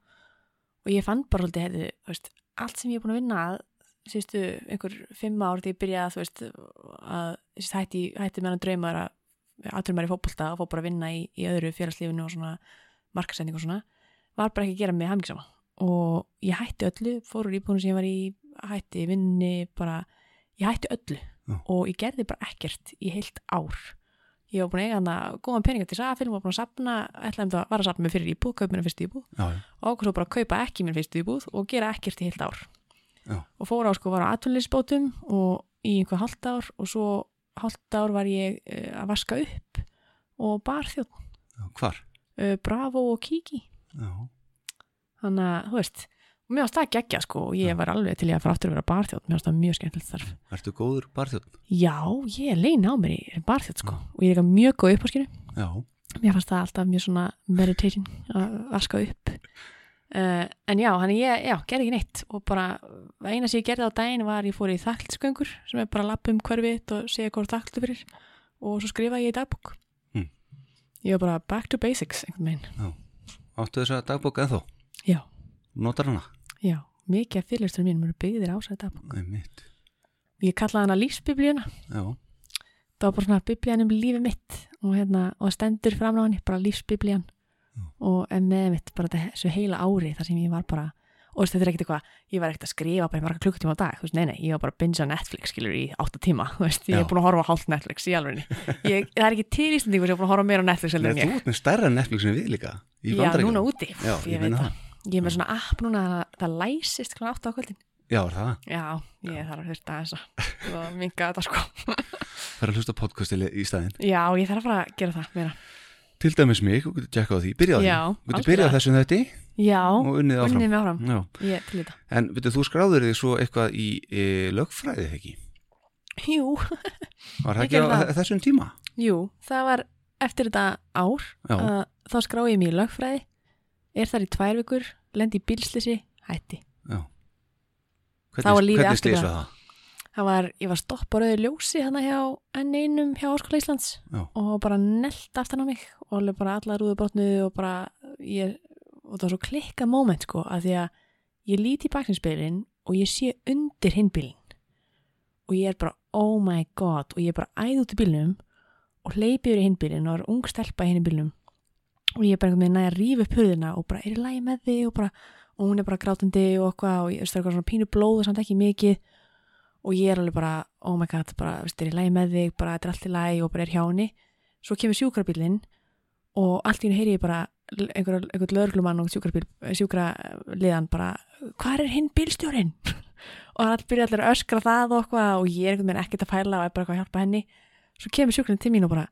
og ég fann bara heyrðu, þú veist, allt sem ég er búin að vinna að síðustu einhver fimm ár þegar ég byrjaði þú veist, að síst, hætti, hætti með hann draumar að aðturum maður í fótbolta og fór bara að vinna í, í öðru félagslífinu og svona markasending og svona var bara ekki að gera mig hafmyggsama og ég hætti öllu, fór úr íbúinu sem ég var í hætti vinni, bara ég hætti öllu Já. og ég gerði bara ekkert í heilt ár ég var búin að eiga hana góðan peninga til sagafilm var búin að sapna, ætlaði um það var að sapna mig fyrir íbúð, kaupa mér fyrstu íbúð. Já, já, og ákvæmst svo bara að kaupa ekki mér fyrstu íbúð og gera ekkert í heilt ár. Já. og fór á sko var á atvinnilisbótum og í einhver halvt ár og svo halvt ár var ég uh, að vaska upp og bar þjótt já, hvar? uh, Bravo og Kiki. Já, þannig að, þú veist, og mér varst það geggja sko og ég var alveg til ég að fara aftur að vera barþjótt mér varst það mjög skemmtilegt þarf ertu góður barþjótt? já, ég er leina á mér í barþjótt sko og ég er eitthvað mjög góð upp á skinu Já, mér fannst það alltaf mjög svona meditating að vaska upp. Uh, en já, hann ég, já, gerði ekki neitt og bara, eina sem ég gerði á daginn var ég fór í þakklsköngur sem er bara að lappa um hverfið og segja hvað þakklu fyrir. Og svo skrifaði ég í dagbúk ég var bara back to basics einhvern veginn, Áttu þess að dagbók eða þó? já, Notar hana? Já mikið af fyrirlistur mínum eru byggðir á sér dagbók Nei, mitt. ég kallaði hana lífsbiblíuna. Já, það var bara svona biblían um lífið mitt og hérna, og stendur fram á henni bara lífsbiblían. Og er með mitt bara þessu heila ári þar sem ég var bara og þetta er ekkert eitthvað, ég var ekkert að skrifa bara marga klukkutíma á dag, þú veist, nei, nei, ég var bara að binge á Netflix, skilur, í átta tíma, þú veist, ég Já. er búin að horfa á hálft Netflix í alvegni, ég, það er ekki til íslendingur sem er búin að horfa meira á Netflix en þú ég, ert með stærra Netflix en við líka já, núna úti, Já, ég ég veit það, ég er með svona app núna, það, það læsist klána átta á kvöldin, Já, er það. já, ég þarf að hlusta þess að minga þetta sko, Það er að hlusta podcast í í staðinn. já, ég þarf að fara að gera það meira, Til dæmis mig, þú getur tjekkað á því. Byrjað því. Já, Þú getur byrjað þessum þetta já, og unnið áfram. unnið mig áfram, Já. ég til þetta, En veitu, þú skráður þig svo eitthvað í e, lögfræðið, ekki? jú, Var það ekki á það. þessum tíma? Jú, það var eftir þetta ár að þá skráði ég mér í lögfræði er þar í tvær vikur, lendi í bílslisi hætti. Já. Hvernig bara- var það? Það var, ég var stopp á rauði ljósi hana hjá enn einum hjá Háskóla Íslands Já. og bara nelt aftan á mig og bara allar rúðubrotnu og bara ég, og það var svo klikka moment sko að því að ég líti í baksinspilin og ég sé undir hinn bílinn og ég er bara oh my god og ég er bara æð út í bílnum og hleypi yfir hinn bílinn og er ung stelpa í hinn bílnum og ég er bara einhvern veginn að rífa upp hurðina og bara er í lagi með þig? Og bara og hún er bara grátandi og eitthvað og ég veist það er eitthvað svona pínu blóð og samt ekki mikið. Og ég er alveg bara oh my god, bara veist, er í lagi með þig? Bara þetta er allt í lagi og bara er hjá henni. Svo kemur sjúkrabílinn og allt í henni heyri ég bara einhver, einhver lögreglumann og sjúkraliðan bara, hvað er hinn bílstjórin? og hann byrja allir að öskra það og og ég er einhvern veginn ekkert að fæla og er bara eitthvað að hjálpa henni. Svo kemur sjúkralinn til mín og bara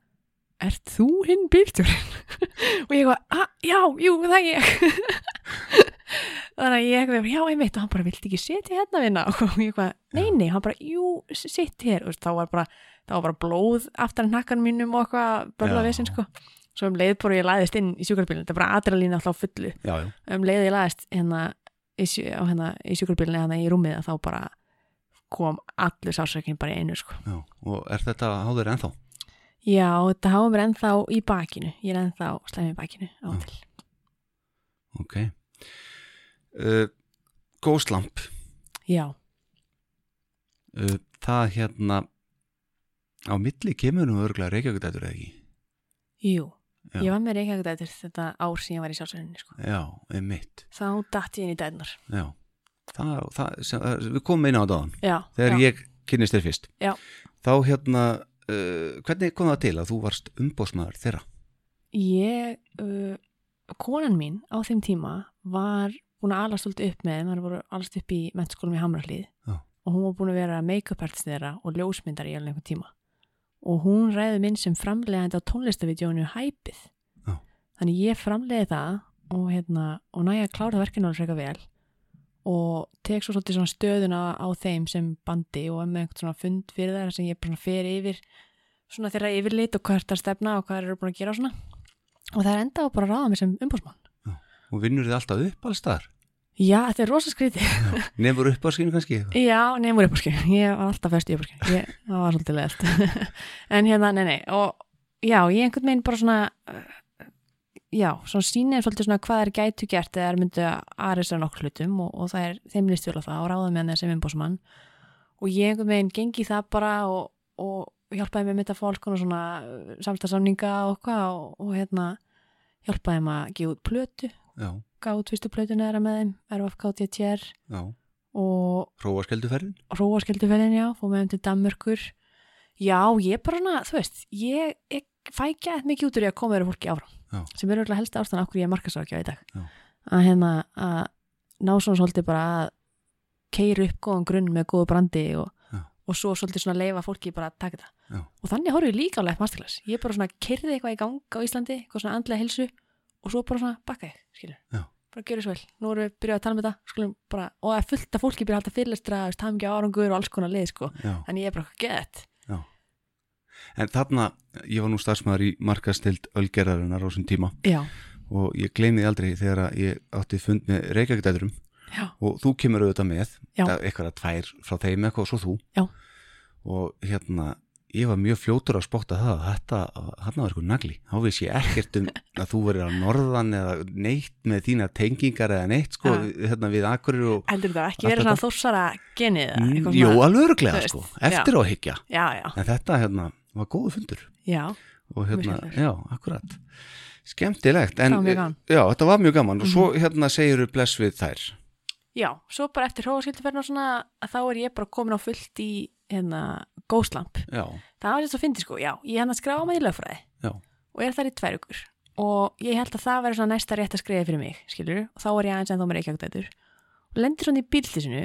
ert þú hinn bílstjórin? og ég eitthvað, ah, já, jú, það er ég þannig að ég eitthvað, já, einmitt og hann bara, viltu ekki setja hérna vinna og ég eitthvað, nei, nei, hann bara, jú, sitt hér og þá var bara, þá var bara blóð aftar en nakkan mínum og eitthvað börla Já. vesinn, sko svo um leið bara ég læðist inn í sjúkrarbílinn þetta er bara adrenalín alltaf fullu Já, já. um leið ég læðist hérna í, hérna, í sjúkrarbílinni hérna í rúmið að þá bara kom allur sásökin bara einu sko. já. Og er þetta háður ennþá? Já, þetta hafa mér ennþá í bakinu ég er ennþá slæmi í bakinu á Já. til Ok. Uh, Góðslamp. Já, Uh, það hérna á milli kemur nú örgulega reykjavíkudætur eða ekki? jú, Já. ég var með reykjavík eftir þetta ár sem ég var í sjálfsögninni sko. Já, einmitt. þá datt ég inn í dæðnar Já. Það, það, sem, uh, við komum inn á áðan. Já, Þegar já. ég kynnist þér fyrst. Já. Þá hérna, uh, hvernig kom það til að þú varst umbósmaður þeirra? ég uh, konan mín á þeim tíma var búin að alast svolítið upp með hann voru alast upp í mennskólum í Hamrallíð Já. og hún var búin að vera make-up artist þeirra og ljósmyndar í alveg einhvern tíma og hún ræði minn sem framlegandi á tónlistavídjónu Hæpið Já. þannig ég framleiði það og, hérna, og næja að klára verkinu alveg frekar vel og tek svo svolítið svona stöðuna á þeim sem bandi og með einhvern svona fund fyrir þeirra sem ég bara fer yfir svona þeirra yfirlit og hvert að stefna og hvað eru búin að gera og svona. Og það er enda á bara að ráða mig sem umbúrsmann Og vinnur þið alltaf upp alls þar? Já, þetta er rosa skrítið. Nefnur upp á skinu kannski? Já, nefnur upp á skinu, ég var alltaf fest í upp á skinu ég, það var svolítið leðalt en hérna, nei, nei, og já, ég einhvern veginn bara svona já, svona sýnir svolítið svona hvað er gætu gert eða er myndið að aðreisa nokkur hlutum og, og það er þeim list vel á það og ráða með hann sem umbúrsmann og ég einhvern veginn gengi það bara og, og hjálpaði með að fólk og svona samstagsamninga og hvað og, og hérna hjálpaði þeim að gefa út plötu. Út fyrstu plötuna þeirra með þeim RFKTTR Hróaskelduferðin? Róaskilduferðin, já, fór með þeim til Danmörkur já, ég bara þú veist ég, ég fæ gæt mikið út úr því að koma þeirra fólki áfram Já. sem er auðvitað helst ástæðan okkur ég er markasrákja í dag. Já. að hérna að ná svona svolítið bara að keira upp góðan grunn með góðu brandi og, og svo svolítið svona leifa fólki bara að taka það og þannig horfum við líka á Life Masterclass. Ég bara svona kerði eitthvað í gang á Íslandi eitthvað svona andlega hilsu og svo bara svona bakka ég, skilur bara gjöru svo vel, nú erum við byrjað að tala um þetta skulum bara, og það er fullt af fólki byrjað að halda fyrirlestra, er ekki árangur og alls konar lið sko. En ég er bara gett En þarna, ég var nú starfsmæður í markastild Ölgerarinnar á þessum tíma. Já, og ég gleymi því aldrei þegar ég átti fund með reykjagdæturum já, og þú kemur auðvitað með eitthvað að tvær frá þeim eitthvað og svo þú. Já. og hérna ég var mjög fljótur að spotta það að þetta, hann var eitthvað nagli. Þá viss ég ekkert um að þú verið á norðan eða neitt með þína tengingar eða neitt sko, Ja. hérna við akkurir og heldur þetta ekki Allt verið svona þórsara genið svona- alveg þú örglega veist, sko, eftir á higgja já, já, en þetta hérna var góðu fundur. Já, og hérna, já, akkurat. Skemmtilegt, en. Mhm. já, þetta var mjög gaman. Og svo hérna segir bless við þær. Já svo bara eftir hróaskilduferðin og svona þá er ég bara komin á fullt í hérna góðslamp já, það var þess að fyndi sko, já, ég hann að skráma mig í lögfræði. Já, og er þar í tvær ykkur og ég held að það væri svona næsta rétt að skrifa fyrir mig, skilur, og þá er ég aðeins en þá mér ekki ekkert og lendir svona í bíltísinu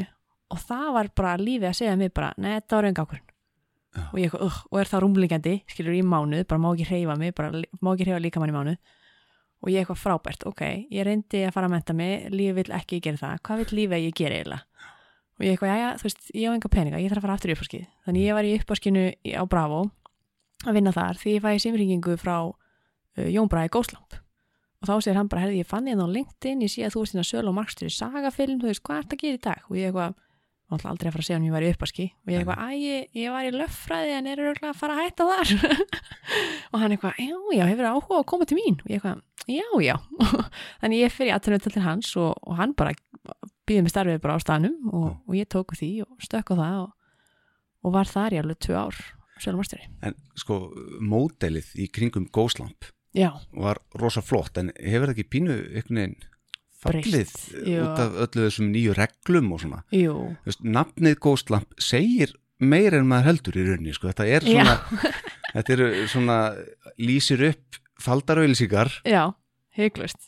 og það var bara lífið að segja mig bara, nei, þetta var enga ákvörn Já. Og, ég, uh, og er það rúmlingandi, skilur, í mánuð bara má ekki hreyfa mig, bara má ekki hreyfa líka mann í mánuð. Og ég eitthvað frábært, ok ég reyndi að fara að menta mig, lífið vill ekki gera það, hvað vill lífið að ég gera eiginlega? Og ég eitthvað, já, já, þú veist, ég á enga peninga ég þarf að fara aftur í uppáskið, þannig ég var í uppáskinu á Bravo að vinna þar því ég fæði simringingu frá uh, Jón Bræði Góslamp og þá segir hann bara, herði, ég fann ég á LinkedIn ég sé að þú inn þú veist, að og ætla aldrei að fara að segja hann ég var í uppaski og ég eitthvað, æ, ég, ég var í löffræði en er örugglega að fara að hætta þar? Og hann eitthvað, já, já, hefur áhuga að koma til mín? Og ég eitthvað, já, já. Þannig ég fyrir aðtunum til hans og, og hann bara býði mig starfið bara á staðnum og, og ég tóku því og stökk á það og, og var þar í alveg tvö ár sölumasteri. en sko módelið í kringum góslamp Já, var rosa flott en hefur það ekki pínu einhvern veginn fallið jú. út af öllu þessum nýju reglum og svona veist, nafnið góslamp segir meir en maður heldur í rauninni sko. þetta er svona, þetta eru svona lýsir upp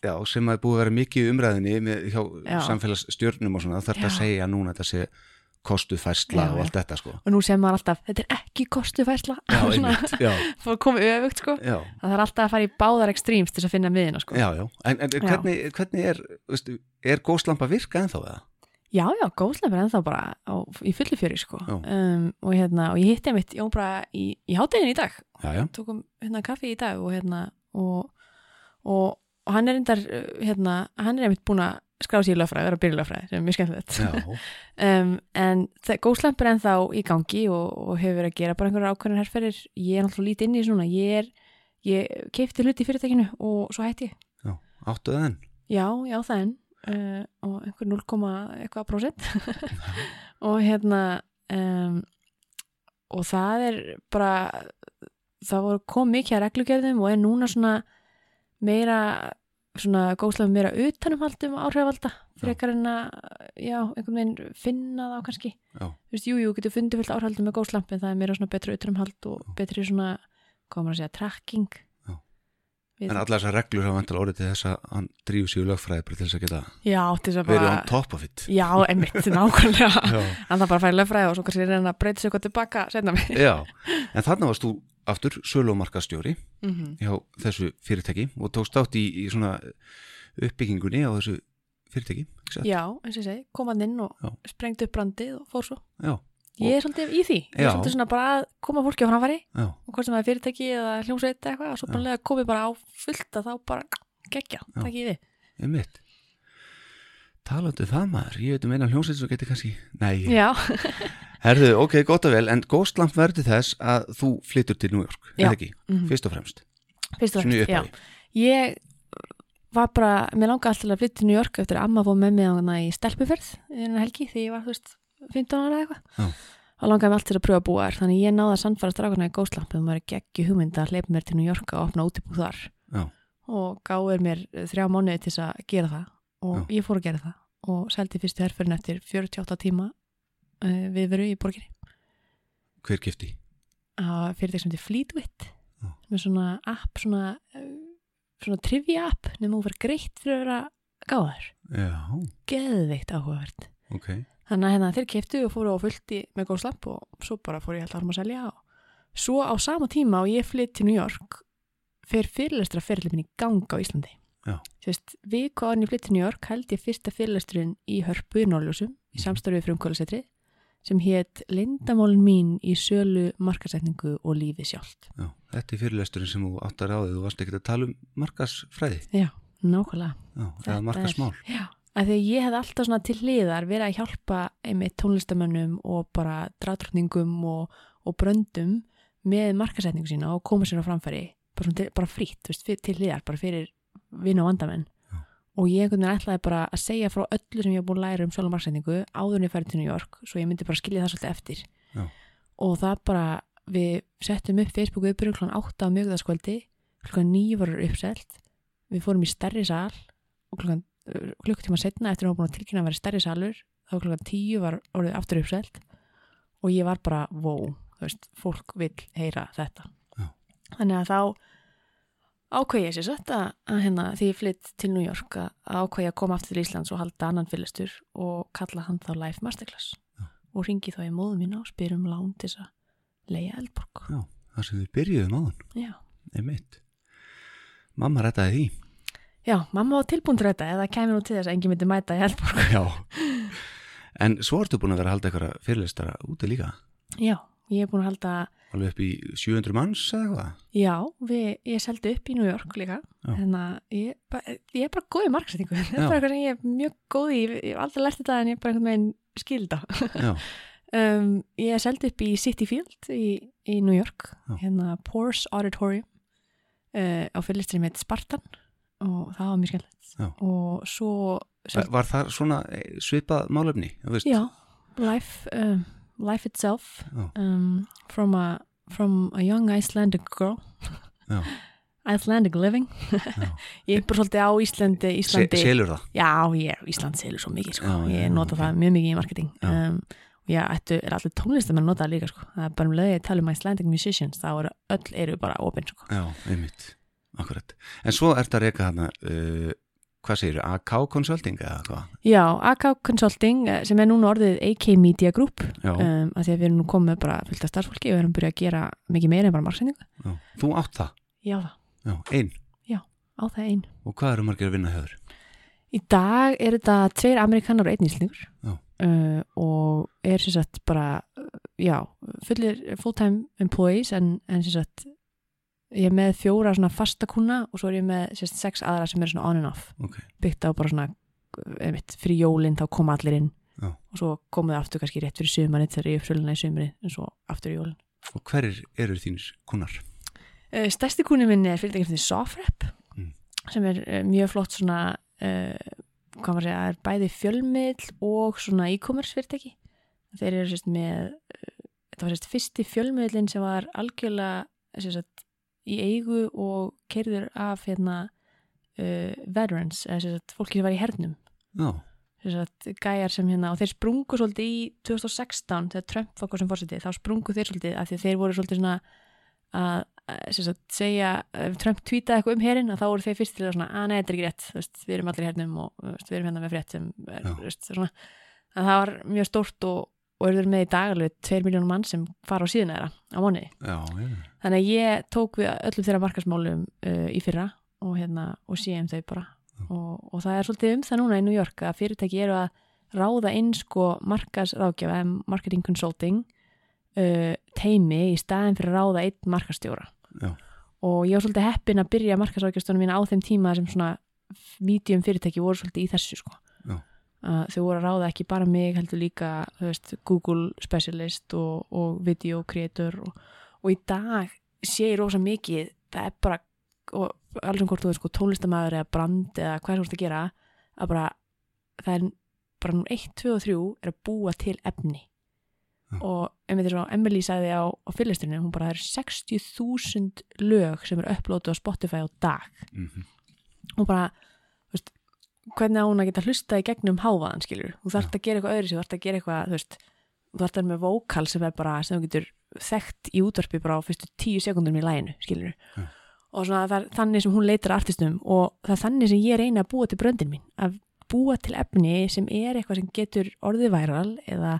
já, sem að búið að vera mikið umræðinni með, hjá Já. samfélagsstjörnum og svona þarf Já. að segja núna þetta sé kostu færsla Já, og allt þetta sko Og nú sem maður alltaf, þetta er ekki kostu færsla. já, einmitt, já, Fór komið öfugt, sko. Það þarf alltaf að fara í báðar ekstríms til að finna miðina, sko. En, en hvernig, hvernig er veistu, er góslampa virka ennþá eða? Já, já, góðslega er ennþá bara á, í fullu fjöri, sko. Um, og hérna, og ég hitti mitt Jón bara í, í háttegin í dag. Já, já, Tókum hérna kaffi í dag og hérna, og, og, hann er endar, hérna, hann er einmitt búin að skráða sér í lögfræði, vera að byrja í lögfræði, sem er mjög skemmtilegt. Um, en góðslamp er ennþá í gangi og, og hefur verið að gera bara einhverjar ákveðin herrferðir ég er náttúrulega lítið inn í núna. Ég, er, ég keipti hluti í fyrirtækinu og svo hætti ég. Já, áttu það enn? Já, já það enn. Uh, og einhver 0, eitthvað prósent. Og hérna um, og það er bara það voru kom mikið að reglugerðum og er núna svona meira svona góðslega meira utanumhaldum áhrifalda frekar en að já, einhvern veginn finna þá kannski. Já. þú veist, jú, jú, getur fundið fullt áhrifaldum með góðslamp en það er meira svona betra utanumhald og betri svona, hvað maður að segja, tracking. Já. En allar þessar reglur hafa vantilega orðið til þess að hann drífu sig í lögfræði bara til þess að geta já, þess að verið bara on top of it. Já, einmitt, nákvæmlega. Já, hann það bara að fara í löffræði og svo kannski reyna að breyta sig eitthvað tilbaka setna mig já. en þarna varst þú aftur sölumarkastjóri mm -hmm. hjá þessu fyrirtæki og tókst átt í, í svona uppbyggingunni á þessu fyrirtæki satt? já, eins og ég segi, kom hann inn og Já. sprengt upp brandið og fór svo. Já, ég er svolítið í því, ég er Já. svolítið svona bara að koma fólki á framfæri og hvort sem það er fyrirtæki eða hljómsveit eitthvað og svo bara komið bara á fullt að þá bara gegja, takk ég við. Einmitt. Talandi um það maður, ég veit um eina hljómsveit sem geti kannski, nei, já, herðu, ok, gott og vel en Ghostlamp verði þess að þú flyttur til New York, Já. eða ekki, Mhm. fyrst og fremst fyrst og fremst, já ég var bara, mér langaði alltaf að flytja til New York eftir að amma fóð með mig á hana í stelpuferð í þennan helgi því ég var, þú veist, 15 ára eða eitthvað Já. og langaði mig alltaf að pröfa að búa þar þannig ég náði að sannfara strákana í Ghostlamp um að maður geggi hugmynd að hleypa mér til New York og opna útibú þar Já. og gáður mér eh, þrjá mánuði til að gera það og ég fór að gera það og seldi fyrstu herferðin eftir 48 tíma við veru í borginni. Hver gifti? að fyrirtæk sem heitir Fleetwit Já. með svona app svona, uh, svona trivia app nema þú verður greitt fyrir að vera gáðar geðveikt áhugavert. Ok. Þannig að hérna, þeir keftu og fóru á fullti með góð slapp og svo bara fór ég alltaf að selja og svo á sama tíma og ég flytt til New York fer fyrirlestra fyrirlið minn í gang á Íslandi. Viku áður en ég flytt til New York held ég fyrsta fyrirlesturinn í hörpu í Norljósum í samstarfið frumkvölusetri sem hétt Lindamálin mín í sölu, markasetningu og lífi sjálft. Já, þetta er fyrirlesturinn sem þú áttar á því þú varst ekkert að tala um markasfræði Já, nákvæmlega. Já, eða markasmál er- Já, að því að ég hef alltaf svona til hliðar verið að hjálpa einmitt tónlistamönnum og bara dráttrökningum og, og bröndum með markasetningu sína og koma sér á framfæri bara, bara frýtt, til hliðar bara fyrir vinn og vandamenn. Og ég einhvern veginn ætlaði bara að segja frá öllu sem ég hef búin að læra um sjálf markasetningu áður en ég færi til New York svo ég myndi bara skilja það svolítið eftir Já. og það bara, við settum upp Facebook uppbyrjum kl. 8 á mjögðaskvöldi kl. 9 var uppselt við fórum í stærri sal og klukkan klukkutíma setna eftir að hún búin að tilkynna að vera stærri salur þá klukkan 10 var orðið aftur uppselt og ég var bara, wow, veist, fólk vil heyra þetta Já. þannig að þá ákveði ég sér sett að, að hérna, því ég flytt til New York að ákveði að koma aftur til Íslands og halda annan fyrirlestur og kalla hann þá Life Masterclass Já. og ringi þá í móðu mína og spyr um lán til þess að leiða Eldborg Já, það sem við byrjuðum áðan, Já. einmitt. Mamma rættaði því. Já, mamma var tilbúin til þetta eða kemur nú til þess að enginn myndi mæta í Eldborg Já. En svo ertu búin að vera að halda eitthvað fyrirlestara úti líka, Já, ég er búin að halda alveg upp í 700 manns eða eitthvað. Já, við, ég seldi upp í New York líka Já. þannig að ég, ég er bara góð í marksetningu þetta er bara eitthvað sem ég er mjög góð í ég hef aldrei lært þetta en ég er bara einhvern veginn skilda um, Ég seldi upp í City Field í, í New York Já. hérna Pors Auditorium uh, á fyrirlistinni með Spartan og það var mjög Já. og svo var, var það svona svipað málefni? Já, life, um, life itself Já. um, from, a, from a young Icelandic girl Já. Icelandic living Já. ég er bara svolítið á Íslandi, Se, Íslandi selur það? já, ég, Ísland selur svo mikið sko. Já, já, ég já, nota ok. það mjög mikið í marketing Já. um, og ég ættu, er allir tónlistamenn nota það líka sko. það er bara um leiði að tala um Icelandic musicians þá eru öll eru bara opinn sko. Já, einmitt, akkurat. En svo ertu að reyka hana, uh, hvað segir AK Consulting eða hvað? já, AK Consulting eh, sem er núna orðið AK Media Group Já, um, að því að við erum nú komið bara fullt af starfsfólki og erum byrjað að gera mikið meira en bara marksendingu já. Þú átt það? já, það, Já, ein. á það einn Og hvað eru margir að vinna höfður? Í dag er þetta tveir amerikanar og einn íslendingur Já. uh, og er sem sagt bara, já, fullir full-time employees en, en sem sagt ég er með fjóra svona fasta kuna og svo er ég með sagt, sex aðra sem er svona on and off Ok, byggt á bara svona einmitt, fyrir jólinn þá koma allir inn Já. og svo komuð aftur kannski rétt fyrir sumarinn þegar ég er fröluna í sumari en svo aftur í jólinn. og hverir eru þínir kunnar? Uh, stærsti kunni minn er fyrirtækjum því Sofrep Mm. sem er uh, mjög flott svona uh, hvað maður segja, er bæði fjölmiðl og svona e-commerce fyrirtæki þeir eru sérst með þetta var sérst fyrsti fjölmiðlin sem var algjörlega sérst í eigu og kerður af hérna uh, veterans, eða fólki sem var í hernum. Gæjar sem hérna og þeir sprungu svolítið í 2016 þegar Trump var hvað sem fórsetið, þá sprungu þeir svolítið af því þeir voru svolítið svona að að, sem sagt, segja, ef Trump tweetaði eitthvað um herinn að þá voru þeir fyrst til að svona að nei, þetta er ekki rétt, veist, við erum allir hernum og veist, við erum hérna með frétt sem er, veist, svona, að það var mjög stórt og, og eru með í dagalegu 2 miljónum mann sem fara á síðuna þeirra á mánuði. já. Þannig að ég tók við öllum þeirra markasmálum uh, í fyrra og hérna og séum þau bara og, og það er svolítið um það núna í New York að fyrirtæki eru að ráða inn sko markasrákjafa, marketing consulting uh, teimi í staðin fyrir að ráða einn markastjóra Já. og ég var svolítið heppin að byrja markasrákjastunum mína á þeim tíma sem svona medium fyrirtæki voru svolítið í þessu sko þau voru að ráða ekki bara mig heldur líka veist, Google specialist og, og video creator og, og í dag sé ég rosa mikið það er bara og alveg sem hvort þú er sko tónlistamæður eða brand eða hvað er þú ert að gera að bara það er bara nú 1, 2 og 3 er að búa til efni. Já. og eins og Emily sagði á, á fyrirlisturinn hún bara það er 60.000 lög sem eru upplótu á Spotify á dag. Mm og bara hvernig á hún að geta hlusta í gegnum hávaðan skilur, þú þarft að gera eitthvað öðru þú þarft að gera eitthvað, þú veist þú þarft að vera með vókal sem er bara, sem þú getur þekkt í útvarpi bara á fyrstu tíu sekundum í læginu, skilur Já. og svona það er þannig sem hún leitar artistum og það er þannig sem ég reyna að búa til bröndin mín, að búa til efni sem er eitthvað sem getur orðið væral eða,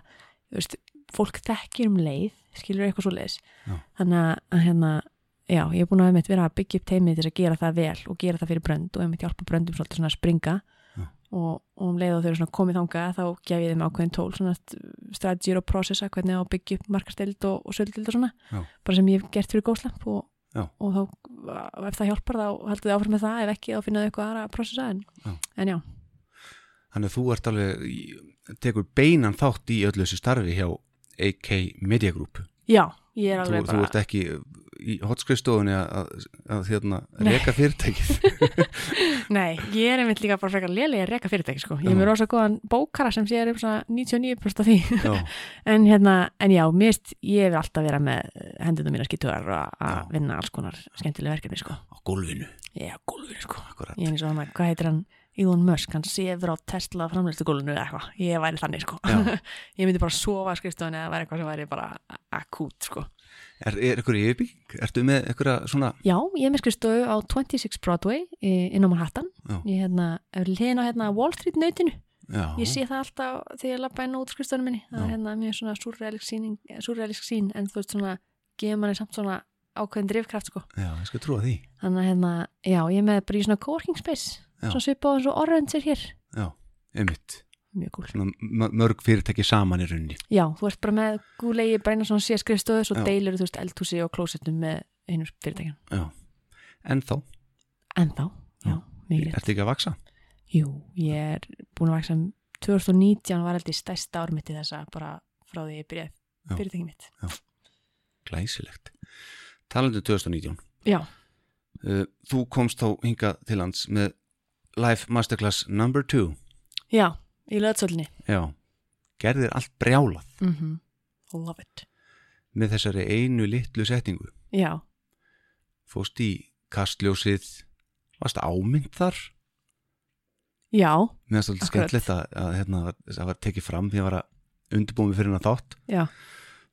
þú veist fólk þekkir um leið, skilur eitthvað svo leiðis Já. þannig að hérna já, ég er búin að vera að byggja upp teimið til að gera það vel og gera það fyrir brönd og einmitt hjálpa bröndum svona að springa. Og, og um leið og þau eru svona komið þanga þá gef ég þeim ákveðin tól svona strategy og processa hvernig á að byggja upp markastild og, og söldild og svona Já. bara sem ég hef gert fyrir góðslamp og, og þá ef það hjálpar þá heldur þið áfram með það ef ekki þá finnaðu eitthvað aðra að processa en Já. en já, Þannig að þú ert alveg, tekur beinan þátt í öllu þessu starfi hjá AK Media Group. já, ég er þú, alveg þú bara ert ekki í hotskriðstofunni að, Nei. reka fyrirtækið Nei, ég er einmitt líka bara frekar lélega að reka fyrirtæki sko. Ég er Já. með rosa góðan bókara sem sér um svona 99% af því já, en hérna, en já, mist ég hef alltaf verið með hendunum mína skittuðar Já. að vinna alls konar skemmtilega verkefni sko. á gólfinu Ég er á gólfinu sko. akkurat, Ég er eins og hann, hvað heitir hann Elon Musk, hann sefur á Tesla framleistu gólfinu eða eitthvað, ég væri þannig sko. Já. ég myndi bara sofa á skrifstofunni eða væri eitthvað sem væri bara akút sko. Er, ykkur yfirbygging? Ertu með ykkur svona Já, ég er með skrifstofu á 26 Broadway í- inn á Manhattan Já. ég hérna, er á hérna Wall Street nautinu já, Ég sé það alltaf þegar ég lappa inn út skrifstofunum minni. Það er hérna mjög svona súrrealisk sín en þú veist svona, gefa manni samt svona ákveðin drifkraft sko. já, ég skal trúa því Þannig að hérna, já, ég er með bara í svona coworking space, Já. svona eins og Orange er hér. já, einmitt Mjög cool. svona mörg fyrirtæki saman í rauninni Já, þú ert bara með gúlegi bara svona sé skrifstofu, svo Já. deilur þú veist eldhúsi og klósettum með einu fyrirtækjan. já, en þá, En þá, já, Já. mikið rétt. ertu ekki að vaksa? Jú, ég er búin að vaksa um 2019 var í stærsta ár mitt í þessa bara frá því ég byrjaði Já. fyrirtæki mitt. Glæsilegt talandi um 2019 Já, uh, þú komst þá hingað til lands með Life Masterclass number 2 já, í löðsölni. já, gerðir allt brjálað. Mm Love it. Með þessari einu litlu setningu. Já, fóst í kastljósið. Varst ámynd þar? Já, mér finnst alltaf skemmtilegt að, hérna, var- það var tekið fram því að var að undirbúið mig fyrir hennar þátt. Já.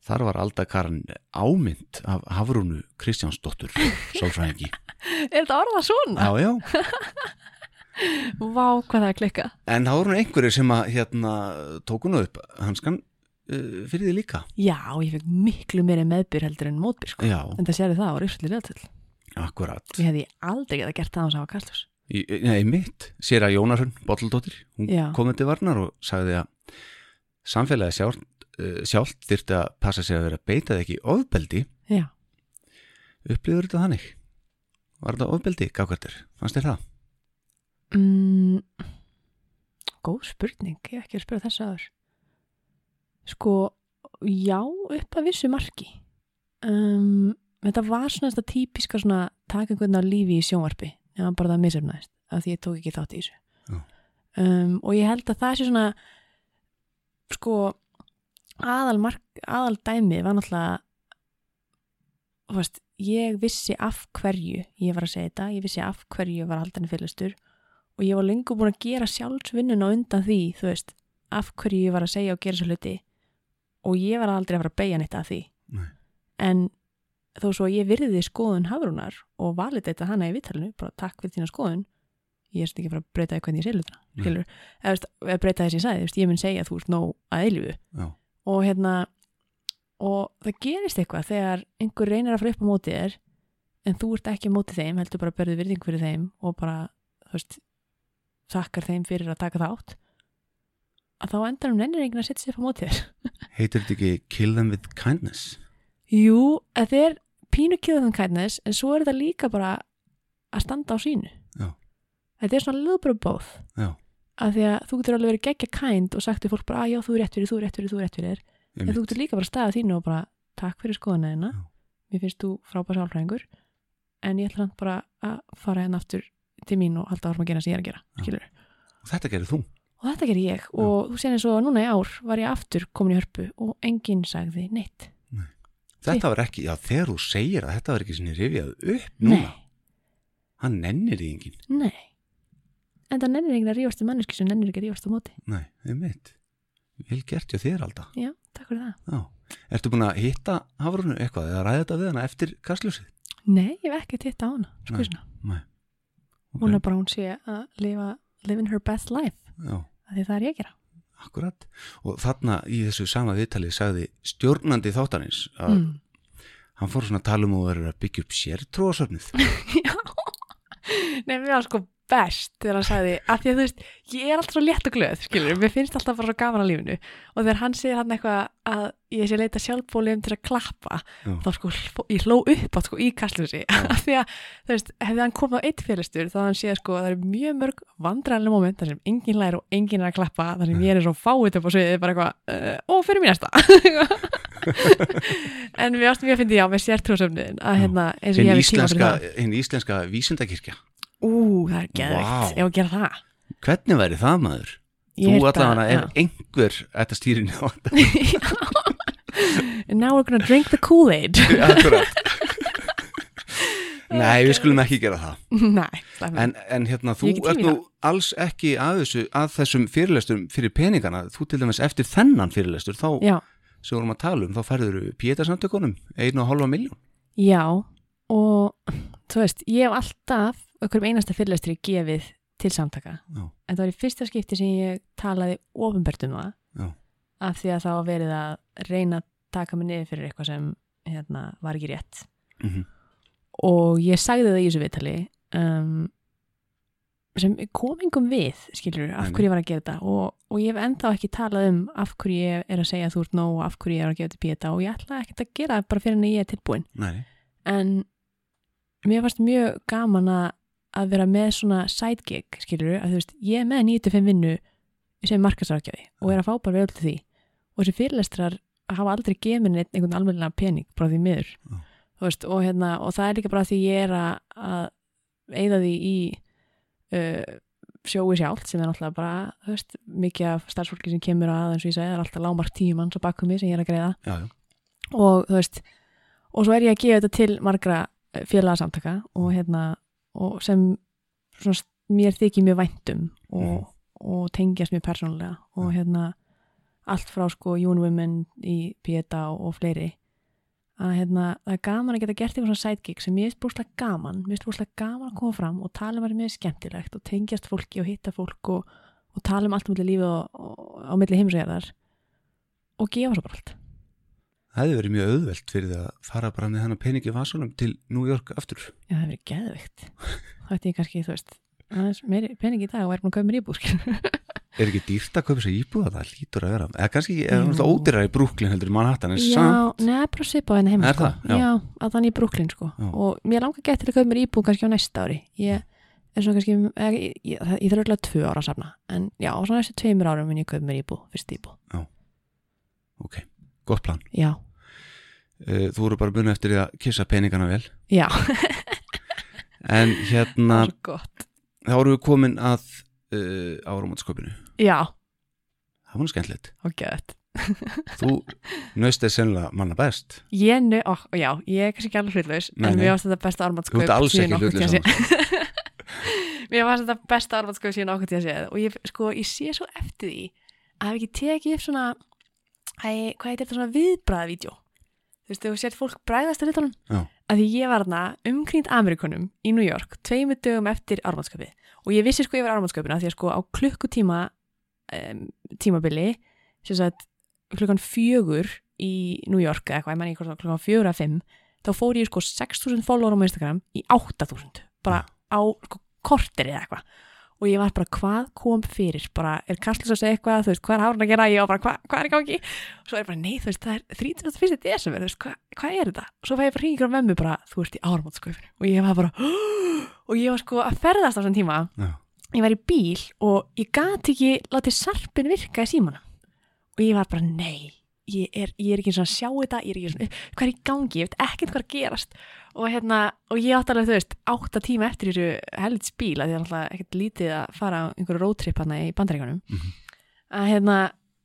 Þar var Alda Karin ámynd af Hafrúnu Kristjánsdóttur sálfræðingi. Er þetta orðað svona? já, já. Vá, hvað það er klikka. En það voru nú einhverjir sem að hérna, tóku nú upp hanskan uh, fyrir því líka. Já, ég fekk miklu meiri meðbyr heldur en mótbyr sko. En það séri það á Rífsli löðsöll akkurat. Ég hefði aldrei getað gert það á þess að hafa Í- Nei, mitt, sér að Jónarhund Bottldóttir, hún komið til varnar og sagði að samfélagi sjálft, uh, sjálft þyrfti að passa sig að vera að beita það ekki ofbeldi. Já, upplýður þetta þannig? Var þetta ofbeldi, gafkvættir, fannst þér það? Mm, góð spurning Ég ekki að spyrja þess aður Sko, já upp að vissu marki. Um, Þetta var svona þetta típiska svona taka einhvern á lífi í sjónvarpi nema bara það misefnaðist af því ég tók ekki þátt í þessu. Um, og ég held að það sé svona sko aðal, mark, aðal dæmi var náttúrulega þú veist, ég vissi af hverju ég var að segja þetta, ég vissi af hverju ég var haldan í fyrirlustur og ég var lengur búin að gera sjálfsvinnun á undan því, þú veist, af hverju ég var að segja og gera svo hluti. Og ég var aldrei að fara að beigja neitt af því. Nei. en þó svo ég virði skoðun hafrúnar og valið þetta hana í vittalinu, bara takk fyrir þína skoðun ég er svona ekki að fara að breyta því hvernig ég sé hlutina skilur, eða veist, breyta þess að ég sagði veist, ég mun segja þú ert nóg að eilífu. Já, og hérna og það gerist eitthvað þegar einhver reynir að fara upp á móti þér en þú ert ekki á móti þeim heldur bara að berðu virðing fyrir þeim og bara, þú veist þakkar þeim fyrir að taka þátt að þá endar um nennir enginn að setja sér á móti þér. Heitir þetta ekki kill them with kindness? Jú, þetta er pínu kjöðan kindness en svo er þetta líka bara að standa á sínu. Já. þetta er svona of both. Já, að því að þú getur alveg verið geggja kind og sagt við fólk bara, að já, þú er rétt fyrir, þú er rétt fyrir, þú er rétt fyrir en þú einmitt. getur líka bara staðað þínu og bara takk fyrir skoðuna þína. Mér finnst þú frábær sálfræðingur en ég ætla hann bara að fara hérna aftur til mín og halda árum að gera sem ég er að gera Já. og þetta gerir þú. Og þetta ger ég. Og þú sér eins og núna í ár var ég aftur komin í hörpu og enginn sagði neitt. Þetta var ekki, já þegar þú segir að þetta var ekki sinni rifjað upp núna. Nei, hann nennir því enginn. Nei. En það nennir enginn að rífast um manneski sem nennir ekki að rífast á móti. Nei, einmitt. Vel gert hjá þér Alda. Já, takk fyrir það. Já. ertu búin að hitta Hafrúnu eitthvað eða ræða þetta við hana eftir kastljósið? nei, ég hef ekki titta á hana. Skvísna. Nei. Hún Ok. er bara hún sé að lifa living her best life. Því það er ég að gera. Akkurat. Og þarna í þessu sama viðtalið sagði stjórnandi þáttanins að mm. hann fór svona að tala um að byggja upp sértróðsöfnið Já, nei, mér var sko best þegar hann sagði, af því að þú veist ég er alltaf svo létt og glöð, skilur mér finnst alltaf bara svo gaman á lífinu. Og þegar hann segir hann eitthvað að ég sé að leita sjálfbóliðum til að klappa Já. þá sko, ég hló upp átt sko í kastljósi. Af því að, þú veist, hefði hann komið á eitt fyrirstur þá hann séð sko að það eru mjög mörg vandræðanlega moment þar sem enginn lær og enginn er að klappa þar sem ég er svo fáið upp á sviðið bara eitthvað, ó, fyrir mér næsta. En við ástum ég að fyndi já með sértrúsöfniðin að hérna, eins og ég hef tíma fyrir það íslenska vísindakirkja Ú, það er geðveikt, Vá. ég var að gera það. Hvernig væri það maður? Ég þú allavega ef einhver ætti að stýrinni á þetta. And now we're gonna drink the Kool-Aid. Nei, við skulum ekki gera það. Nei, það er en, en hérna, þú ert nú alls ekki að, þessu, að þessum fyrirlestum fyrir peningana. Þú til dæmis eftir þennan fyrirlestur þá, Já, sem vorum að tala um, þá færður pétarsamtökunum, einu og hálfa miljón já og þú veist, ég hef alltaf okkur um einasta fyrirlestri gefið til samtaka. Já. en það var í fyrsta skipti sem ég talaði ofinbært um það. Já. af því að var verið að reyna að taka mig niður fyrir eitthvað sem hérna, var ekki rétt. Mm og ég sagði það í þessu viðtali um, sem kom engum við skilur, af hverju ég var að gera þetta. Og, og ég hef ennþá ekki talað um af hverju ég er að segja að þú ert nóg og af hverju ég er að gefa þetta píeta og ég ætla ekkert að gera það bara fyrir en ég er tilbúin. Nei, en mér fannst mjög gaman að, að vera með svona sidekick skilur, að þú veist, ég er með 9-5 vinnu sem markasarkjafi og er að fá bara vel til því. Og þessi fyrirlestrar hafa aldrei neitt einhvern almennilega pening bara því miður. Þú veist, og, hérna, og það er líka bara því ég er að, að eigða því í uh, sjói sjálft sem er náttúrulega bara þú veist, mikið af starfsfólki sem kemur að eins og ég segi, það er alltaf lámark tíu manns á bakum mig sem ég er að greiða. Já, já, og þú veist og svo er ég að gefa þetta til margra eh, félagsamtaka og hérna og sem svona, mér þykir mjög væntum og, Mhm. og tengjast mér persónulega og hérna allt frá sko Young Women í Pieta og, og fleiri að hérna það er gaman að geta gert eitthvað svona sidekick sem mér er brúslega gaman mér er brúslega gaman að koma fram og tala um að mér er skemmtilegt og tengjast fólki og hitta fólk og, og tala um allt um milli lífi og, og á milli heimsvegarðar og gefa svo bara allt það hefði verið mjög auðvelt fyrir það að fara bara með hennar peningi vasunum til New York aftur Já, það hefur verið geðveikt. Það ætti ég kannski, þú veist, aðeins meiri pening í dag og er búin að kaupa mér íbúr, er ekki dýrt að kaupa sér íbúða, það lítur að vera eða kannski er Jú. það ódýrar í Brooklyn heldur en Manhattan en Já, samt, neða, bara svipa á henni heima, sko. Já. Já, að þannig í Brooklyn, sko. Já. Og mér langar gett til að kaupa mér íbúr kannski á næsta ári. Ég er svona kannski, ég, ég, ég, þarf örugglega tvö ára að safna. En já, á svona næstu tveimur árum mun ég kaupa mér íbúr, fyrst íbúr. ok, gott plan. Já, Eh, þú voru bara búin eftir því að kissa peningana vel. Já, en það hérna þá erum við komin að uh, áramótskopinu Já, það var og geðt. þú nöst er sennilega manna best. Ég nu, ó, já, ég er kannski ekki alveg hlutlaus, en mér varst þetta besta þú armandskaup ert alls ekki saman Mér varst þetta besta armandskaup síðan okkur til að séð og ég, sko, ég sé svo eftir því að hafa ekki tekið upp svona æ, hvað heitir þetta svona viðbræðavídjó þú veist, þú sér fólk bræðast að hlutunum Já. að því ég var þarna umkringt Amerikunum í New York tveimu dögum eftir armandskaupið og ég vissi sko yfir armandskaupina því að sko á klukkutíma um, tímabili sagt klukkan fjögur í New York eða eitthvað, ég menn ekki hvort klukkan fjögur að fimm þá fór ég sko 6.000 follower á Instagram í 8.000 bara á sko, kortir eða eitthvað og ég var bara hvað kom fyrir? Bara er Karlsson að segja eitthvað, þú veist, hvað er hárun að gera? Ég var bara, hvað, hvað er í gangi? Og svo er ég bara, nei, þú veist, það er 31. desember þú veist, hvað, hvað er þetta? Og svo fæ ég bara hringur á mömmu bara, þú ert í áramótskaupinu og ég var bara, og ég var sko að ferðast á þessum tíma. Já. ég var í bíl og ég gati ekki látið sarpin virka í símanum. Og ég var bara, nei ég er, ég er ekki svona að sjá þetta ég er ekki svona, hvað er í gangi, ég veit ekkert hvað er að gerast. Og hérna, og ég átti alveg þú veist, átta tíma eftir þessu helds bíl að því að alltaf ekkert lítið að fara á einhverju roadtrip hana í bandaríkanum Mhm. að hérna,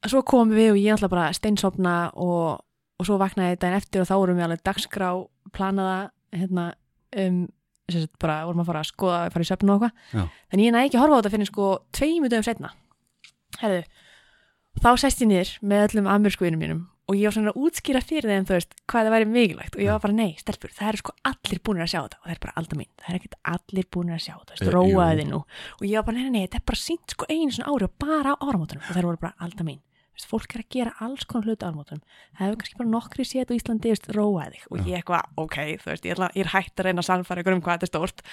svo komum við og ég alltaf bara steinsopna og, og svo vaknaði daginn eftir og þá vorum við alveg dagskrá planaða hérna, um, sagt bara vorum að fara að skoða, fara í söfn og eitthvað. Þannig ég næði ekki að horfa á þetta fyrir sko herðu, þá sest ég niður með öllum amerísku vinum mínum og ég var svona að útskýra fyrir þeim þú veist hvað það væri mikilvægt. Og ég var bara nei, stelpur, það eru sko allir búinir að sjá þetta. Og það er bara alltaf mín, það er ekkert allir búinir að sjá þetta, Eh, róaði þið nú. Og ég var bara nei, nei, nei, þetta er bara sínt sko einu svona ári og bara á áramótunum. Og það voru bara alltaf mín veist, fólk er að gera alls konar hluti á áramótunum. Það hefur kannski bara nokkri séð á Íslandi veist, róaði þig. Og ég eitthvað, ok, þú veist, ég, er hægt að reyna að sannfæra ykkur um hvað þetta er stórt.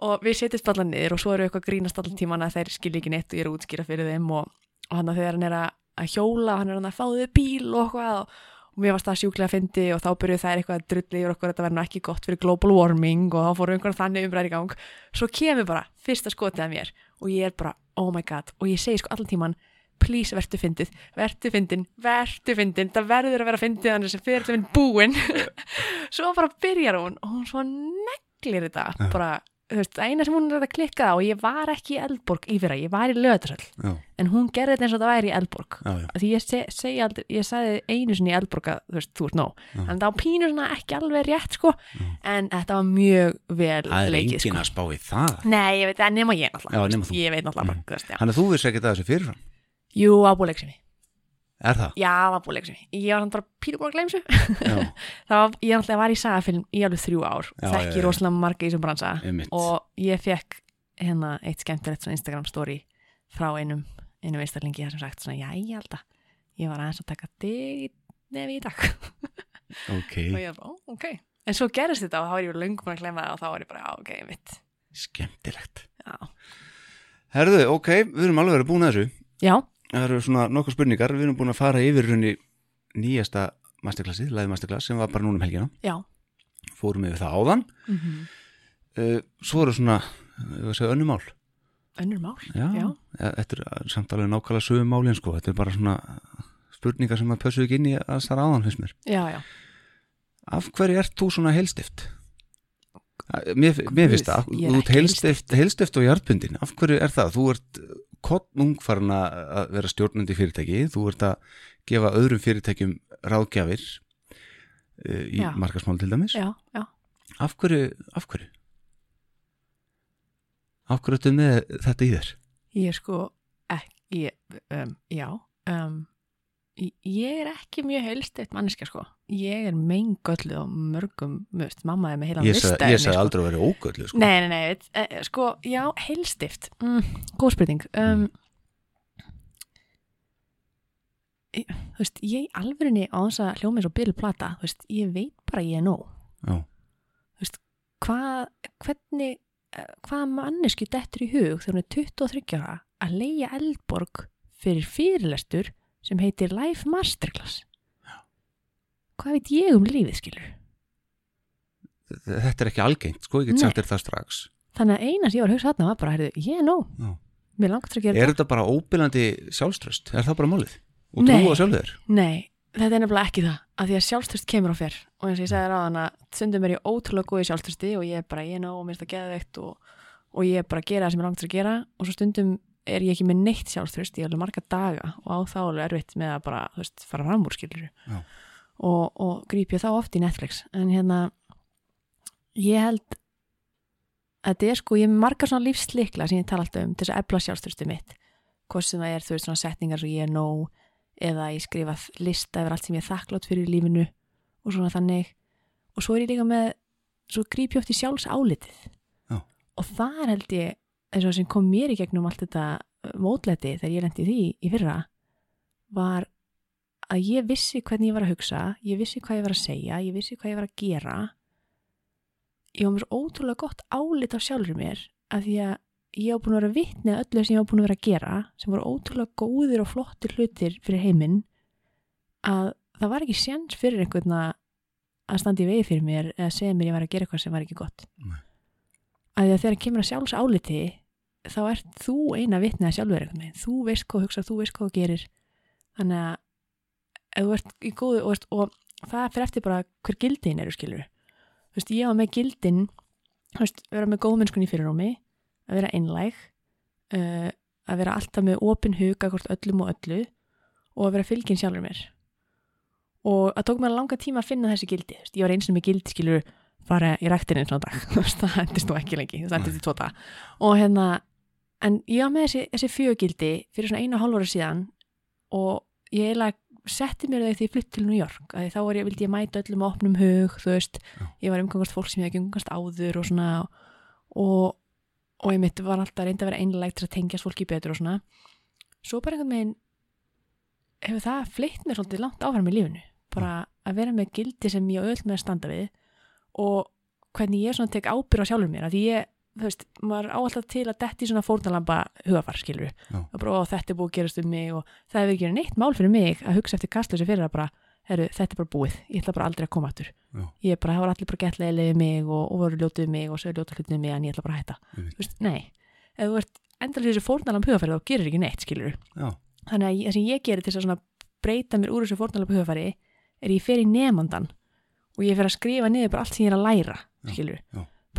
Og við setjumst allar niður og svo eru eitthvað að grínast allar tíman að þeir skilja ekki neitt og ég er að útskýra fyrir þeim og, og hann að þegar hann er að, hjóla hann er að fáðu bíl og eitthvað og, og mér varst það sjúklega að fyndi og þá byrjuð þær eitthvað að drulli yfir okkur þetta verður ekki gott fyrir global warming og þá fóru einhvern þannig umræði í gang. Svo kemur bara fyrsta skotið að mér og ég er bara oh my god og ég segi sko allan tíman please vertu fyndið, vertu fyndin vertu fyndin, það verður að vera fyndið þannig sem fyrir þetta búin svo bara byrjar hún og hún svo neglir þetta bara, það eina sem hún er að klikka á og ég var ekki í Eldborg í fyrra, ég var í Löðarsöll en hún gerði þetta eins og það væri í Eldborg. Já, já, því ég, se, segi aldrei, ég sagði einu sinni í Eldborg að þú veist, þú ert nóg. Já. en það var pínu svona ekki alveg rétt sko. Já. en þetta var mjög vel það er leikið enginn sko. að spá í það. Nei, ég veit, það Já, nema. Ég náttúrulega veist, Þannig að þú veist ekki þessu fyrirfram? Jú, ábúleiksimi Er það? Já, Ég var hann bara pínu búin að gleyma þessu. Já, Það var, ég var í sagafilm í alveg þrjú ár. Þekki rosalega marga í þessum bransa. Og ég fekk hérna eitt skemmtilegt Instagram story frá einum, einum einstaklingi þar sem sagt svona, já, ég held að ég var aðeins að taka þig nefi í dag. Ok, og ég var bara, ok. En svo gerist þetta og þá var ég löngu búin að glemma það og þá var ég bara, ok, mitt skemmtilegt. Já, Herðu, ok, við erum alveg verið búin að þessu. Já, Það eru svona nokkuð spurningar. Við erum búin að fara yfir runni nýjasta masterklassið, live masterklass sem var bara núna um helgina. Já. Fórum yfir það áðan. Mm uh, Svo eru svona, segja önnumál önnur mál. Já, Já. ja, Þetta er samt alveg nákvæmlega sögum málin sko. Þetta er bara svona spurningar sem að pössu ekki inn í að stara áðan finnst mér. Já, já, Af hverju ert þú svona heilstift? Mér, mér finnst það, þú heilstift, heilstift. og hjartbundin, af hverju er það? Þú ert kottnung farin að vera stjórnandi fyrirtæki, þú ert að gefa öðrum fyrirtækjum ráðgjafir uh, í Já. markasmál til dæmis. já, já Af hverju, af hverju? Af hverju þetta í þér? ég er sko ekki, um, já um, ég- er ekki mjög heilstætt manneska sko. Ég er meingölluð á mörgum mjöst, mamma er með heila lista ég sagði sko. aldrei að vera ógöllu sko. Nei, nei, nei, veit, eh, sko, já, heilstift mm, Góð spurning. Um, ég, Þú veist, ég alvörinni á þess að hljóma eins og byrju plata Þú veist, ég veit bara ég er nóg. Já, Hvað, hvernig eh, hvaða mannesku dettur í hug þegar hún er 23 ára að leia eldborg fyrir fyrirlestur sem heitir Life Masterclass Hvað veit ég um lífið, skilur? þetta er ekki algengt sko, ég get sagt þér það strax. Þannig að eina sem ég var að hugsa þarna var bara, ég er nóg Já. Mér langt að gera Er þetta bara óbyrlandi sjálfströst? Er það bara málið? Og Nei. trú á sjálfur? Nei, þetta er nefnilega ekki það að því að sjálfströst kemur og fer og eins og ég sagði ráðan að stundum er ég ótrúlega góð í sjálfströsti og ég er bara, ég er nóg og minnst að geða veikt og, og ég er bara að gera það sem ég langt að gera og svo stundum er ég ekki með neitt sjálfströst í alveg marga daga og á þá alveg erfitt með að bara, þú veist, fara fram úr skilur Já. og, og gríp ég þá oft í Netflix. En hérna ég held að þetta er sko, ég er með margar svona lífslikla sem ég tala alltaf um til þess að efla sjálfströsti mitt. Hvort sem það er, þú veist, svona setningar svo ég er nóg eða ég skrifað lista yfir allt sem ég er þakklátt fyrir í lífinu og svona þannig. Og svo er ég líka með svo gríp ég oft í sjálfs álitið Já. og það held ég eins og sem kom mér í gegnum allt þetta uh, mótlæti þegar ég lendi því í fyrra var að ég vissi hvernig ég var að hugsa ég vissi hvað ég var að segja, ég vissi hvað ég var að gera ég var mér svo ótrúlega gott álit af sjálfur mér af því að ég var búin að vera vitni að öllu sem ég var búin að vera að gera sem voru ótrúlega góðir og flottir hlutir fyrir heiminn að það var ekki séns fyrir einhvern að standa í vegi fyrir mér eða segja mér ég var að gera eitthvað sem var ekki gott Nei. að því að þegar kemur að sjálfs áliti þá ert þú eina vitni að sjálfur einhvern veginn, þú veist hvað þú hugsa, þú veist hvað þú gerir. Þannig að ef þú ert í góðu og, og það fyrir eftir bara hver gildin eru skilur þú veist, ég var með gildin þú veist, vera með góðmennskun í fyrirrúmi að vera einlæg uh, að vera alltaf með opin huga hvort öllum og öllu og að vera fylgin sjálfur mér. Og að tók mér langa tíma að finna þessi gildi þú veist, ég var eins og með gildi skilur fara í ræktinni svona dag. Þú það endist nú ekki lengi það endist í tóta og hérna, en ég var með þessi, þessi fjögildi fyrir svona einu og hálf ára síðan og ég eiginlega setti mér þau því ég flytt til New York að þá ég, vildi ég mæta öllum á opnum hug þú veist, Já. ég var umgangast fólk sem ég hafði umgangast áður og svona og, og ég mitt var alltaf reyndi að vera einlægt til að tengjast fólki betur og svona. Svo bara einhvern veginn hefur það fleitt mér svolítið langt áfram í lífinu bara að vera með gildi sem ég öll með að standa við og hvernig ég svona tek ábyrð á sjálfur mér að ég þú veist, maður á alltaf til að detti svona fórnalamba hugafar, skilur við og bara, ó, þetta er búið að gerast um mig og það hefur ekki verið neitt mál fyrir mig að hugsa eftir kastlösi fyrir að bara, heru, þetta er bara búið. Ég ætla bara aldrei að koma Já. ég er bara, það var allir bara gett leiðilega mig og, voru ljótið við mig og er ljótið hlutið mig en ég ætla bara að hætta, Einmitt. þú veist, nei. Ef þú ert endalega þessu fórnalamb hugafari þá gerir ekki neitt, skilur Já, þannig að ég- það sem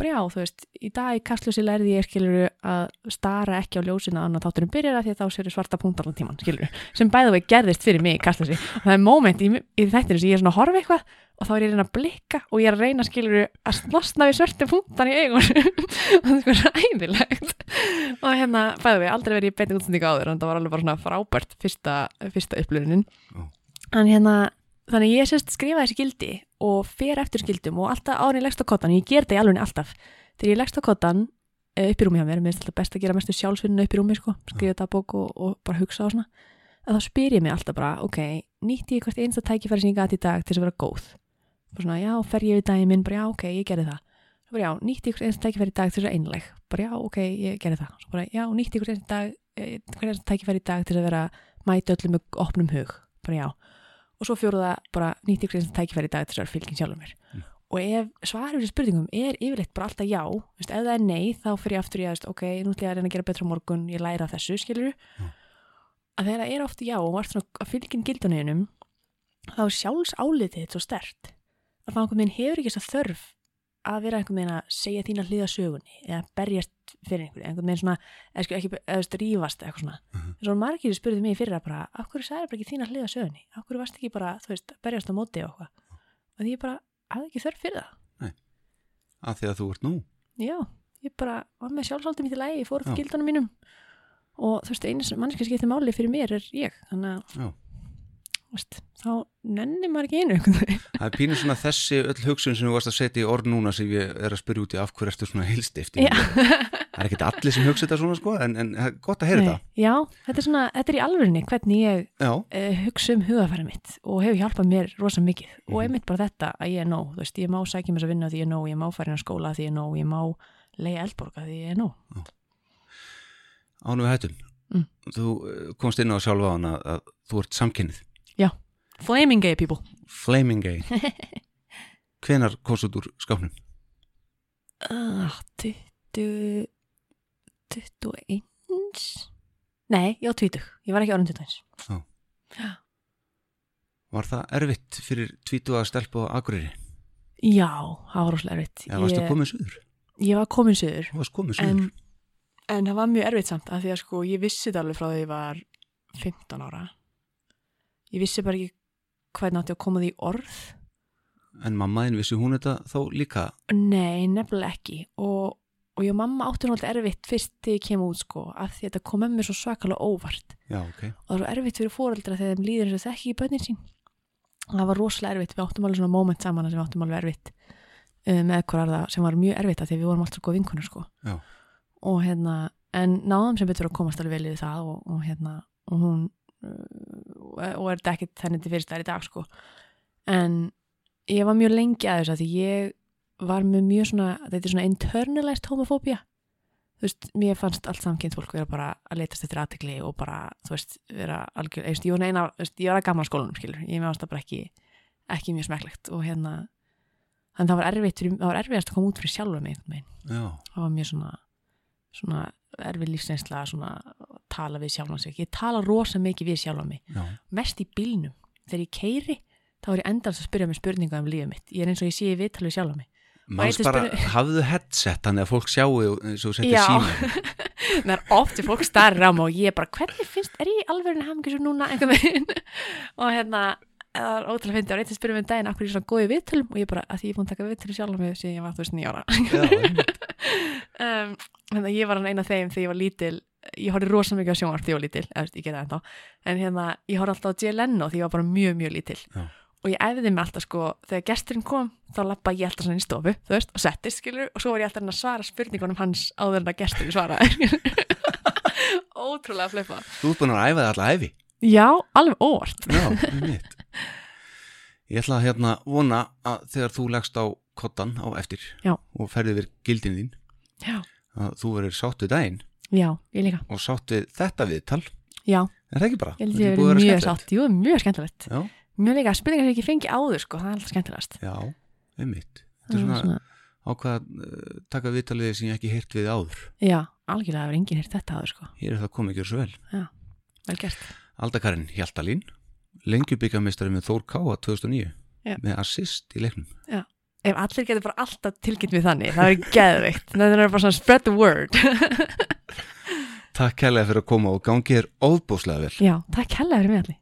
ég svona ég ég bara ég Já, þú veist, í dag í kastljósi lærði ég skilur að stara ekki á ljósina annar þátturinn byrjar að því að þá sér svarta punktar allan tíman, skilur, sem bæða vegi gerðist fyrir mig í kastljósi. Og það er moment í, í þættinu sem ég er svona að horfa eitthvað og þá er ég reyna að blikka og ég er að reyna skilur að slosna við svörtu punktan í eigun og það er sko ræðilegt og hérna, bæða vegi, aldrei verið í beinni útsendingu áður en það var alveg bara svona frábært fyrsta, fyrsta þannig ég sérst skrifa þessi gildi og fer eftir skildum og alltaf árin ég leggst á kottan, ég ger þetta í alveg alltaf. Þegar ég leggst á kottan eh, upp í rúmi hjá mér, mér finnst alltaf best að gera mestu sjálfsvinnu upp í rúmi sko, skrifa þetta bók og, og bara hugsa og svona, að þá spyr ég mig alltaf bara, ok, nýtti ég hvert einsta tækifæri sem ég gæti í dag til þess að vera góð? Bara svona, já, fer ég við daginn minn, bara já, ok, ég gerði það. Bara, já, nýtti ég hvert einsta tækifæri í dag til þess að vera einleg bara já, ok, ég gerði það. Bara, já, nýtti ég hvert einsta eh, tækifæri í dag til að vera mæta öllum með opnum hug, bara já og svo fjóruða bara nýtti ykkur einsta tækifæri í dag til þess að vera fylgin sjálfum mér Mm. og ef svarur þessu spurningum er yfirleitt bara alltaf já, veist, ef það er nei þá fyrir ég aftur í að, ok, nú ætlum ég að reyna að gera betra morgun, ég læra þessu, skilur Já. að þegar það er ofta já og varst svona að fylgin gilduninum þá er sjálfs álitið svo stert að það hefur ekki þess að þörf að vera einhvern veginn að segja þína hliða sögunni eða berjast fyrir einhverju einhvern veginn svona, eða sko ekki, eða veist, rífast eitthvað svona. Mhm. eins og margir spurði mig fyrir að bara af hverju sagði bara ekki þína hliða sögunni? Af hverju varst ekki bara, þú veist, berjast á móti og eitthvað? Og því ég bara hafði ekki þörf fyrir það. Að því að þú ert nú. Já, ég bara var með sjálfsaldum í því lægi, ég fór eftir gildunum mínum. Og þú veist, einu sem mannski skiptir máli fyrir mér er ég, þannig að Veist, þá nenni maður ekki einu. Það er pínur svona þessi öll hugsun sem þú varst að setja í orð núna sem ég er að spyrja út í af hverju ertu svona heilstift. Það er ekkert allir sem hugsa þetta svona sko en, en gott að heyra Nei, já, þetta er svona, þetta er í alvörinni hvernig ég þetta uh, hugsa um hugafæri mitt og hefur hjálpað mér rosa mikið og Mhm. einmitt bara þetta að ég er nóg, þú veist, ég má sækja mér að vinna því ég er nóg, ég má fara inn á skóla því ég er nóg, ég má leiða eldborga því ég er nóg. ánum við hættum Mm. Þú eh, komst inn á sjálfa að, að þú ert samkynnið Flaming gay people. Flaming gay Hvenar út úr skápnum? Uh, 20, 21? Nei, ég var 20. Ég var ekki orðin 21. Var það erfitt fyrir tvítu að stelpa á Akureyri? Já, það var rosalega erfitt. Eða varstu ég, komin suður? ég var komin söður. Þú varst komin suður? En, en það var mjög erfitt samt af því að sko ég vissi þetta alveg frá því ég var 15 ára. Ég vissi bara ekki hvernig átti að koma því í orð. En mammaðin vissi hún þetta þá líka? Nei, nefnilega ekki. Og, og ég og mamma átti nú alltaf erfitt fyrst þegar ég kem út sko af því að þetta kom með mér svo svakalega óvart. Já, ok. og það svo erfitt fyrir fóreldra þegar þeim líður eins og þekki ekki bönnin sín það var rosalega erfitt, við áttum alveg svona moment saman sem við áttum alveg erfitt uh, með ekkur arða sem var mjög erfitt að því við vorum alltaf góð vinkunur sko Já. og hérna, en náðum sem betur að komast alveg vel í það og, og hérna og hún uh, og er þetta ekkit henni til fyrst þær í dag sko. En ég var mjög lengi að þess að því ég var með mjög svona, þetta er svona internalized homofóbía þú veist, mér fannst allt samkynnt fólk vera bara að letast eftir aðtekli og bara, þú veist, vera algjör, ég, ég var neina, ég var að gamla skólanum, skilur, ég með ást að bara ekki, ekki mjög smekklegt og hérna, þannig það var erfitt, fyrir, það var erfiðast að koma út fyrir sjálfa mig, einhvern veginn. Það var mjög svona, svona erfið lífsreynsla, svona tala við sjálfa sig, ég tala rosa mikið við sjálfa mig, já, mest í bílnum, þegar ég keiri, þá er ég endalast að spyrja mig spurninga um lífið mitt, ég er eins og ég sé í viðtal við sjálfa mig. Manns eitthvað bara, spurning- hafðu headset þannig að fólk sjáu eins og setja síma það er oft sem fólk starra á mig og ég bara, hvernig finnst, er ég alveg en hafði svo núna? Einhvern veginn. Og hérna, það er ótrúlega fyndi og reyndi að spyrja mig um daginn, akkur ég er svona góð í viðtölum? Og ég bara, að því ég er búin að taka viðtölum sjálf mig síðan ég var þú veist nýjára Já, þannig að ég var hann eina af þeim þegar ég var lítil ég horfði rosa mikið á sjónvarp þegar ég var lítil eða, ég gerði það ennþá, en hérna ég horfði alltaf á Jay Leno þegar ég var bara mjög, mjög lítil. Já. og ég æfði mig alltaf sko þegar gesturinn kom, þá lappa ég alltaf svona inn í stofu þú veist, og settist, skilur, og svo var ég alltaf að svara spurningunum hans áður en að gesturinn svaraði. Ótrúlega flippa þú ert búin að æfa það alla æfi já, alveg óvart. Já, mitt Ég ætla að hérna vona að þegar þú leggst á kottan á eftir Já. og ferði við gildin þín já, að þú verður sátt við daginn Já, ég líka. og sátt við þetta viðtal Já, er það ekki bara? ég er búið vera mjög skemmtilegt. sátt. Jú, mjög skemmtilegt. Já, Mjög líka, spurningar sem ég ekki fengi áður, sko, það er alltaf skemmtilegast. já, einmitt Þetta er svona ákvað uh, taka viðtalið sem ég ekki heyrt við áður Já, algjörlega hefur enginn hýrt þetta áður, sko. Hér er það komið ekki svo vel Vel gert. Aldakarinn Hjaltalín lengjubíkamistari með Þór Káa 2009 Já. með assist í leiknum Ef allir getur bara alltaf tilkynnt við þannig, það er geðveikt. Það er bara svona spread the word. Takk kærlega fyrir að koma og gangi þér óðbúslega vel Já, takk hella fyrir mig allir.